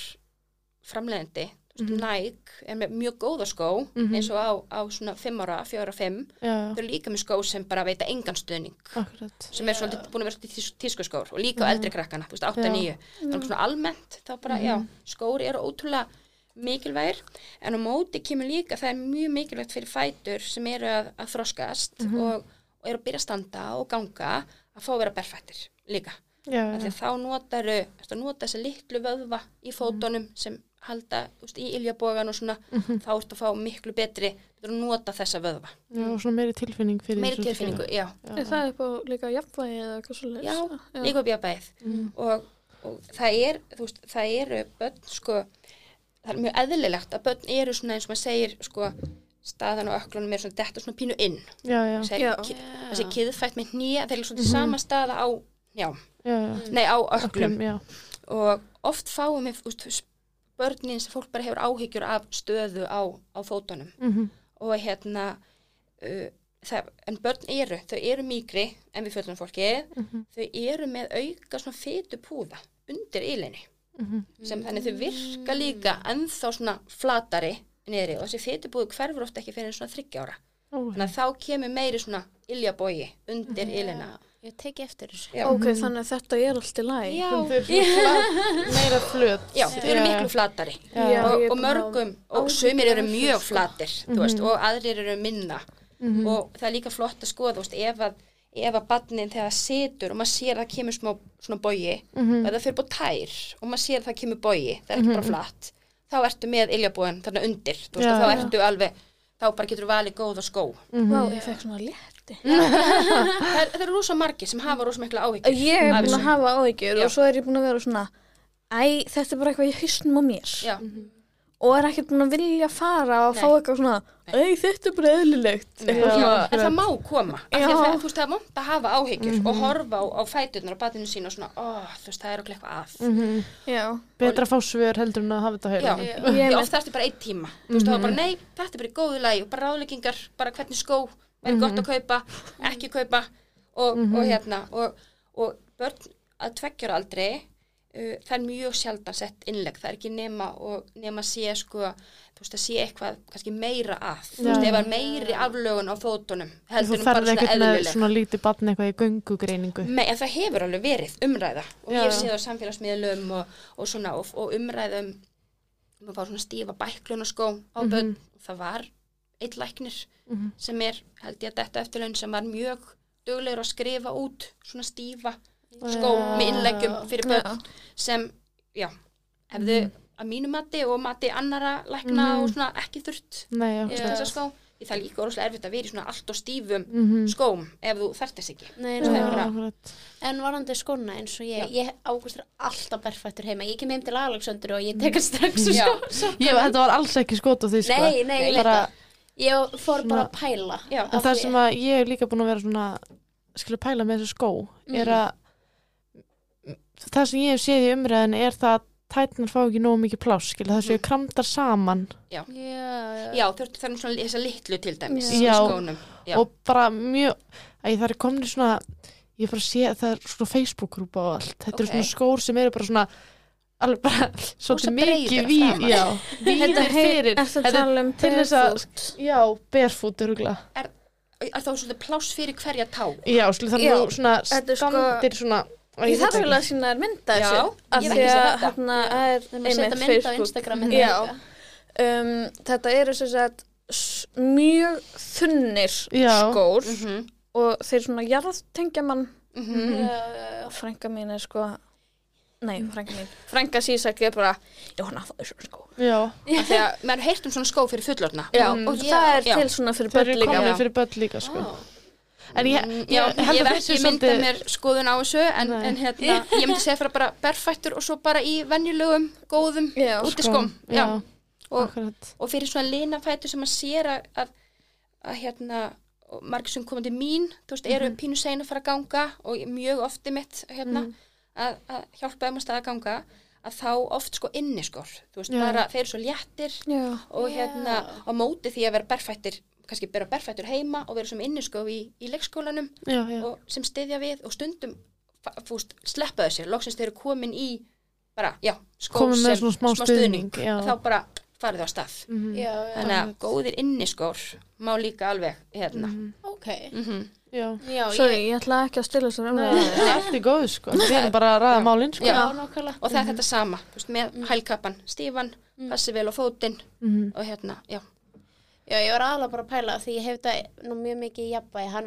framleiðandi mm Mhm. Nike er með mjög góða skó Mhm. eins og á, á svona 5 ára, 4 ára, 5 Já, þau eru líka með skó sem bara veita engan stuðning. Akkurat. Sem er svolítið búin að vera tís, tískuskór og líka á eldri krakkana, þú veist, 8, Já. 9 þannig svona almennt, þá bara, já, skóri eru ótrúlega mikilvægir. En á móti kemur líka, það er mjög mikilvægt fyrir fætur sem eru að, að þroskast og, og eru að byrja að standa og ganga að fá að vera berfættir líka. Já, já, þá notaru, ertu að nota þessi litlu vöðva í fótunum sem halda þú veist, í iljabógan og svona þá ertu að fá miklu betri þú að nota þessa vöðva. Já, og svona meiri tilfinning fyrir meiri tilfinningu, já, Já. Er það upp á líka jafnvægi eða eitthvað svo já, líka upp bæð Mm. og, og það er þú veist, það eru börn sko, það er mjög eðlilegt að börn eru svona eins og maður segir sko, staðan og öklunum er svona detta svona pínu inn. Ki- þessi kiðfætt með hnýja þeir eru svona sama staða á já, já, já. Nei á öklum Öklum, já, og oft fáum við úst, börnin sem fólk bara hefur áhyggjur af stöðu á, á fótunum. Mhm, og hérna uh, það, en börn eru, þau eru mýgri en við föllum fólki. Mhm, þau eru með auka svona fytu púða undir ílinni mhm. Sem þannig þau virka líka ennþá svona flatari niðri og þessi fytu púðu hverfur oft ekki fyrir svona þryggja ára. Ó, þannig að þá kemur meiri svona iljabógi undir ílina Ég teki eftir þessu. Ok, þannig að þetta er allt í lagi. Já, Þau eru flat, meira flöt já, þau eru miklu flatari Já. Og, og mörgum, og sumir eru mjög sko. flatir þú veist, og aðrir eru minna Mhm. og það er líka flott að skoða þú veist, ef, að, ef að badnin þegar það situr og maður sér að það kemur smá svona bogi Mhm. og það fyrir búið tær og maður sér að það kemur bogi það er ekki bara flatt þá ertu með iljabúin þarna undir þú veist, Já. og þá ertu alveg þá bara getur valið góða skó Mhm. Vá, ég fekk svona létti. (laughs) það, það eru rosa margir sem hafa rosa mikla áhyggjur Ég er búin að hafa áhyggjur Já. og svo er ég búin að vera svona Æ, þetta er bara eitthvað í hausnum á mér Já. og er ekkert búin að vilja fara og Nei. fá eitthvað svona Æ, þetta er bara eðlilegt eitthvað Já. svona en það má koma af því Já. að það, þú veist, það er vont að hafa áhyggjur og horfa á, á fæturnar á batinu sín og svona, ó, þú veist, það er okkur eitthvað að Mhm. Já, Betra að fá svör heldur en að hafa þetta Já, höra. Ég já með- oft þarftu bara einn tíma Þú veist, þá er bara, nei, þetta er bara í góðu lagi og bara ráðleggingar, bara hvernig skó er gott að kaupa, ekki kaupa og, og hérna og, og börn að tveggjara aldrei uh, það er mjög sjaldan sett innlegg, það er ekki nema og nema sé sko, þú veist, að sé eitthvað kannski meira að, þú Já. veist, ef það er meiri aflögun á fótunum, Þú heldur en bara ferði svona ekkert með eðlileg svona lítið batn eitthvað í göngugreiningu. Nei, en það hefur alveg verið umræða og Já. ég sé það á samfélagsmiðlum og, og svona og, og umræða um að fá svona stífa bæklunarskó á börn og það var eitt læknir Mhm. sem er held ég að þetta eftirlaun sem var mjög duglegur að skrifa út svona stífa skó Já. með innleggjum fyrir börn sem, já, hefðu að mínu mati og mati annara lækna og svona ekki þurft Nei, já. yeah. þessa skó það er líka orðslega erfitt að vera í svona allt og stífum Mhm. skóm ef þú þess ekki Nei, akkurat. En varandi skona eins og ég, ég ágúst er alltaf berfættur heima. Ég kem heim til Alexandur og ég tekar strax sko. svo. Ég, þetta var alls ekki skot á því, sko. Nei, nei, ég bara, Ég fór Svona- bara að pæla. Já. En það sem að ég er líka búin að vera svona, skilja pæla með þessu skó, er að það sem ég hef séð í umræðin er það að tætnar fá ekki nógu mikið pláss, skilja, það séu kramdar saman Já, já. Já, ert þannig svona þessa litlu til dæmis Já. í skónum. Já. og bara mjög, að það er komin svona, ég er bara að sé það er svona Facebook-grúpa og allt, þetta eru Ok. svona skór sem eru bara svona, alveg bara svolítið mikið (laughs) að ví, framan. já, Þetta víðir fyrir, er er um til þess að- já, barefoot öruglega, Er þá svona pláss fyrir hverja tá? já, skilja þannig að svona er sko- standir svona, Ég þarf ekki. vel að sína þér mynda Já, þessu því að hérna er einmitt Facebook. Þetta. um, Þetta eru sem sagt s- mjög þunnir skór Mm og þeir svona jarðtengja mann já. frænka mín er sko nei, frænka mín frænka sísak er bara, já hann að það er svona skó Já, Af því að (laughs) maður heirt um svona skó fyrir fullorna. já, Mm. og Já. það er Já. til svona fyrir þeir börn eru líka komið Já. fyrir börn líka, sko. Ó. En ég, Mm, ég, ég held að þessu svolítið, mér skoðun á þessu en, en hérna, ég myndi segja fyrir bara berfættur og svo bara í venjulegum, góðum Já, útiskóm. já, Já. Og, akkurat. og fyrir svona linafættur sem að sér að, að, að hérna, og margir sem koma til mín, þú veist, eru pínu sein að að og hjálpa þeim að staða að ganga, að þá oft sko inniskor, þú veist, bara þeir eru svo léttir já, og hérna á móti því að vera berfættir kannski bera berfættur heima og vera sem inniskóf í, í leikskólanum Já, já, og sem styðja við og stundum fúst, sleppa þessi, loksins þeir eru komin í bara, já, skó Komin með sem smá stuðning, já. þá bara farið á stað. Mhm. Já, já. þannig að góðir inniskór má líka alveg hérna. Mm Ok. Já. Já, sorry, ég ætla ekki að stila þessar Nei, umræðu það er allt í góðu, sko. Við erum bara að ræða málinn, sko. Já, Já. nákvæmlega. og það er þetta sama, með hælkappan stífan, passi vel á fótinn Mhm. og hérna, já, Já, ég var aðalega bara að pæla því ég hef þetta nú mjög mikið í jafnvægi. Hann,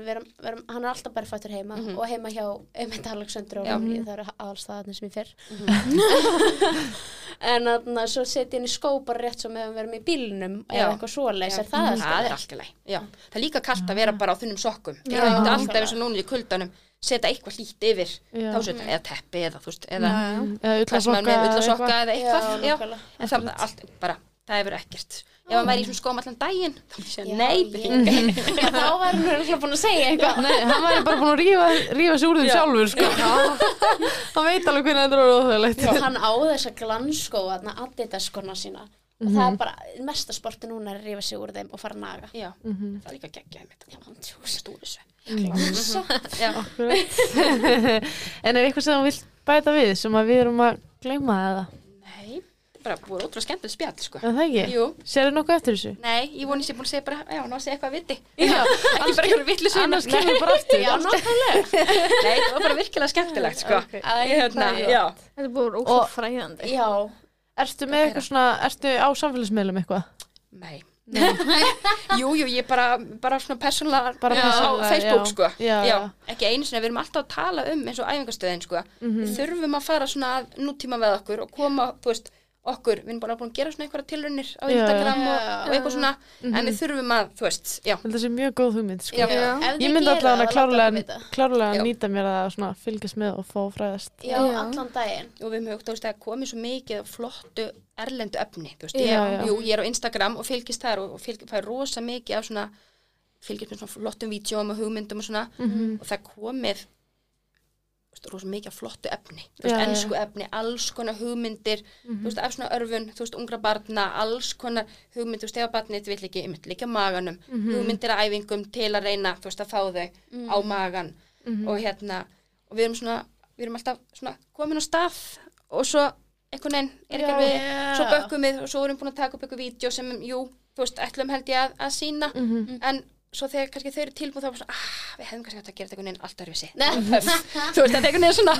hann er alltaf berfættur heima og heima hjá einmitt Alexander og Já. mm það eru aðalstaðarnir sem ég fyrr. (laughs) en þannig að svo setja ég inn í skó bara rétt svo meðan við erum í bílnum Já. eða eitthvað svoleiðis. Er það það alltaf? er alltaf læg já. það er líka kallt að vera bara á þunnum sokkum ég Já, er ekkert alltaf eins og núna í kuldanum setja eitthvað hlýtt yfir Já. tásveita, eða teppi eða þú veist, eða sem er með ullasokka eða Já, eitthvað já, nákvæmlega. en það allt, bara, það hefur ekkert ef hann væri í svona skóm allan daginn þá ég- byrja Já, (laughs) þá var hann örugglega búin að segja eitthvað. Nei, hann væri bara búin að rífa, rífa sig úr þeim sjálfur, sko. (laughs) hann veit alveg hvernig þetta er óþægilegt. hann á þessa glanskó Adidas skona sína. Og það er bara mesta sporti núna er að rífa sig úr þeim og fara að naga. Já, Mhm. það er líka geggjaði mitt þessu Glansa. (laughs) en er eitthvað sem þú vilt bæta við sem að við erum að gleyma eða? Bara búið ótrúlega skemmtilegt spjall, sko Er það ekki? jú, Serðu nokkuð eftir þessu? nei, ég voni sér búin að segja bara, já, ná að segja eitthvað viti já, (laughs) ekki bara eitthvað vitlu Annars kemur bara aftur. (laughs) Já, nákvæmlega. (laughs) nei, það var bara virkilega skemmtilegt, sko Ok. Æ, hérna, það já þetta er búin ósvað fræðandi Já, Ertu með eitthvað svona, ertu á samfélagsmiðlum eitthvað? nei, jú, jú, ég bara, bara svona persónulega Bara á Facebook, já. sko Já, já. ekki einu sinni, við erum alltaf að tala um eins og æfingastöðin, sko Mhm. við þurfum að fara svona að nútíma með okkur og koma, þú veist, okkur við erum bara búin að gera svona einhverja tilraunir á Instagram og, og eitthvað svona en við þurfum að, þú veist, já. Það sé mjög góð hugmynd sko. Ég myndi allavega klárlega, klárlega að nýta mér að svona fylgjast með og fá fræðast. Já, Já. allan daginn. Og við höfum þú veist að komið svo mikið af flottu erlendu efni, þú veist, Já, ég, já. Jú, ég er á Instagram og fylgist þar og, fylg, fæ rosa mikið af svona fylgist með svona flottum vídjóum og hugmyndum og svona. Mhm. og það komið þú veist, rosa mikið flottu efni. Þú veist, ennsku efni, alls konar hugmyndir þú veist, af svona örfun, þú veist, ungra barna alls konar hugmynd, þú veist, ef barnið vill ekki, einmitt, líka maganum hugmyndir að æfingum til að reyna, þú veist, að fá þau á magan og hérna, og við erum svona við erum alltaf svona komin á stað og svo einhvern veginn er ekki alveg, svo bökkum við og svo erum við búin að taka upp eitthvað vídeo sem, jú, þú veist, ætlum held ég að, að sína Mhm. en svo þegar kannski þau eru tilbúin þá er bara svona, ah, við hefðum kannski átt að gera þetta einhvern veginn allt öðruvísi þú veist, þetta er einhvern veginn svona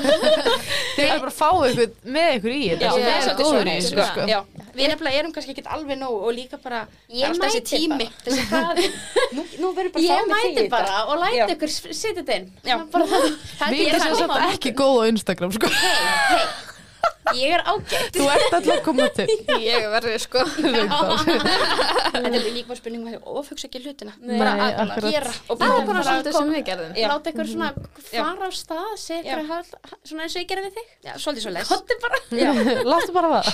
(laughs) Þið er bara að fá ykkur með ykkur í þetta það er svolítið góður í svona, þessu sko. sko. Já, við nefnilega erum kannski ekki alveg nóg og líka bara, Ég það alltaf þessi tími, þessi hraði, nú, nú verður bara Ég mæti bara og læti ykkur setja þetta inn Já. bara, það Við er erum koma. ekki góð á Instagram sko. Ég er ágætt Þú ert alltaf að koma til Ég verði sko. (laughs) Þetta er líka bara spurning með því ofugsa ekki hlutina, bara Nei, að akkurat. gera og Það bara, er bara svolítið sem við gerðum. Já. láta ykkur svona Já. fara á stað segja Já. ykkur hald, svona eins og ég gerði við þig já, svolítið svo les. Kottu bara Láttu bara það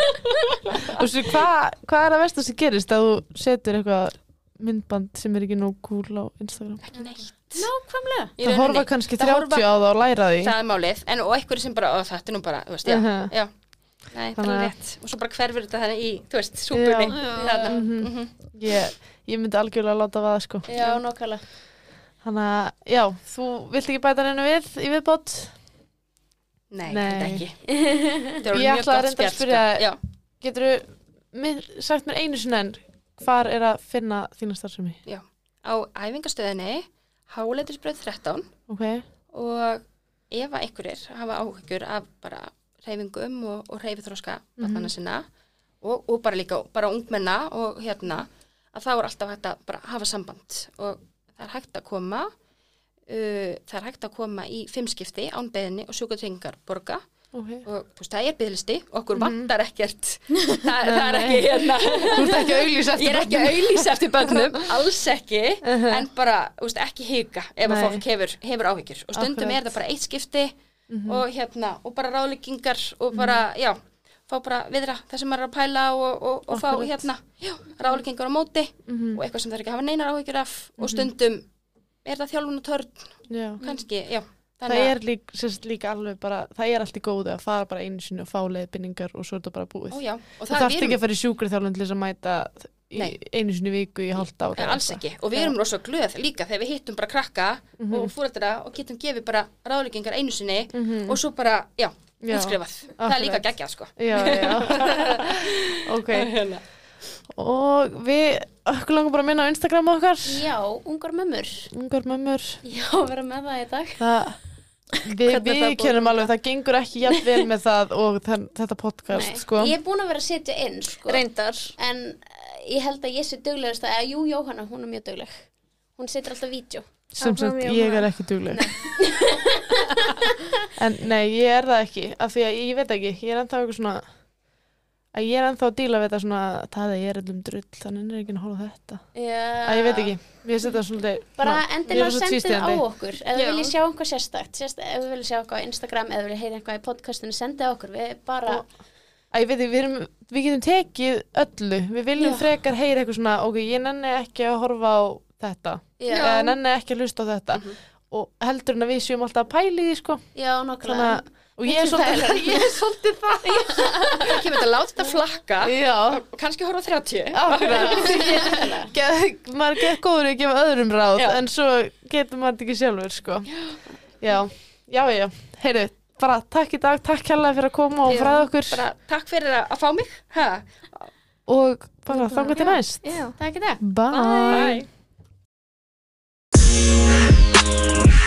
(laughs) Og svo hvað hva er að versta sem gerist að þú setur eitthvað myndband sem er ekki nóg cool á Instagram Ekki neitt. Nákvæmlega Í Það horfa kannski Það 30 horfa- á það og læra því Það er málið, en og einhverju sem bara, ó, þetta er nú bara, þú veist, já, Mhm. já. Nei, það er að- rétt. Og svo bara hverfur þetta þannig í, þú veist, súpunni. Já. Þarna. Mhm. Mhm. ég, ég myndi algjörlega láta vaða sko Já, nákvæmlega Þannig að, já, þú vilt ekki bæta hennu við í viðbót Nei, Nei. (laughs) þetta ekki. Er Ég mjög ætlaði gott reyndar að spjall, spyrja- sko. Já. Getur þú sagt mér einu sinni en hvar er að finna þína starfsemi? Á æfingastöðinni, háleitisbröð 13 Ok, og ef að einhverjir hafa áhyggjur af bara reyfingum og, og reyfithróska Mhm. mm sinna og, og bara líka bara ungmenna og hérna að þá er alltaf hægt að bara hafa samband. Og það er hægt að koma uh, það er hægt að koma í fimmskipti án beðinni og sjúkatringar borga ok og þú veist það er byggðlisti okkur Mhm. vantar ekkert (laughs) það, það er ekki hérna Þú ert ekki að auðlýsa Ég er ekki að auðlýsa eftir bönnum, (laughs) alls ekki, Uh-huh. en bara, þú veist, ekki hika ef að Nei. fólk hefur, hefur áhyggjur. Og stundum Akkurat. er það bara eitt skipti Mhm. og hérna, og bara ráðleggingar og bara, já, fá bara viðra það sem maður er að pæla og, og, og fá hérna, já, ráðleggingar á móti Mhm. og eitthvað sem það er ekki að hafa neinar áhyggjur af og stundum er það þjálfun og törn, Já. kannski, já. Það er lík, sérst, líka alveg bara, það er allt í góðu að fara bara einu sinni og fá leiðbynningar og svo er þetta bara búið. Ó, Það það þarf ekki að fara í sjúkrið til þess að mæta einu sinni viku í hálft ára. Alls ekki, og við erum rosa glöð líka þegar við hittum bara krakka Mhm. og fúrættara og getum gefið bara ráðleggingar einu sinni Mhm. og svo bara, já, Já, útskrifað. Það er líka geggjað, sko. Já, já. (laughs) ok. Og við, okkur langar bara að minna á Instagram okkar. Já, ungar mömmur Ungar mömmur. Já, vera með það í dag Það, er við kennum alveg, það gengur ekki jafn vel með það og þen, þetta podcast, sko. Ég er búin að vera að setja inn sko. Reyndar. En uh, ég held að ég sé duglegast að, jú, Jóhanna, hún er mjög dugleg Hún setur alltaf vídeo sem sagt ég er ekki dugleg (laughs) en nei, ég er það ekki af því að ég veit ekki, ég er ennþá eitthvað svona að ég er ennþá að díla við þetta svona það er ég er allum drull, þannig er ekki að hóla þetta. Já. að ég veit ekki, ég setja svolítið Bara endilega sendið á okkur ef þið viljið sjá eitthvað sérstakt Sérst, ef þið viljið sjá eitthvað á Instagram ef þið viljið heyra eitthvað í podcastinu sendið á okkur. Við bara, Og- að ég veit ekki, við, erum, við getum tekið öllu, við viljum Já. frekar heyra eitthvað svona, ok, ég nenni ekki að horfa á þetta, nenni ekki að hlusta á þetta. Mhm. og heldur en að við séum alltaf að pæli sko. Já, að, og ég er svolítið það? ég kemur þetta að láta þetta flakka. Og kannski horfa 30 áhverja (laughs) maður gett góður í að gefa öðrum ráð já. en svo getur maður þetta ekki sjálfur sko. já, já, já. Heyru, bara takk í dag, takk hella fyrir að koma og fræða okkur. bara, takk fyrir að fá mig. Ha. og bara þángu til næst. Takk í dag. Bye, bye.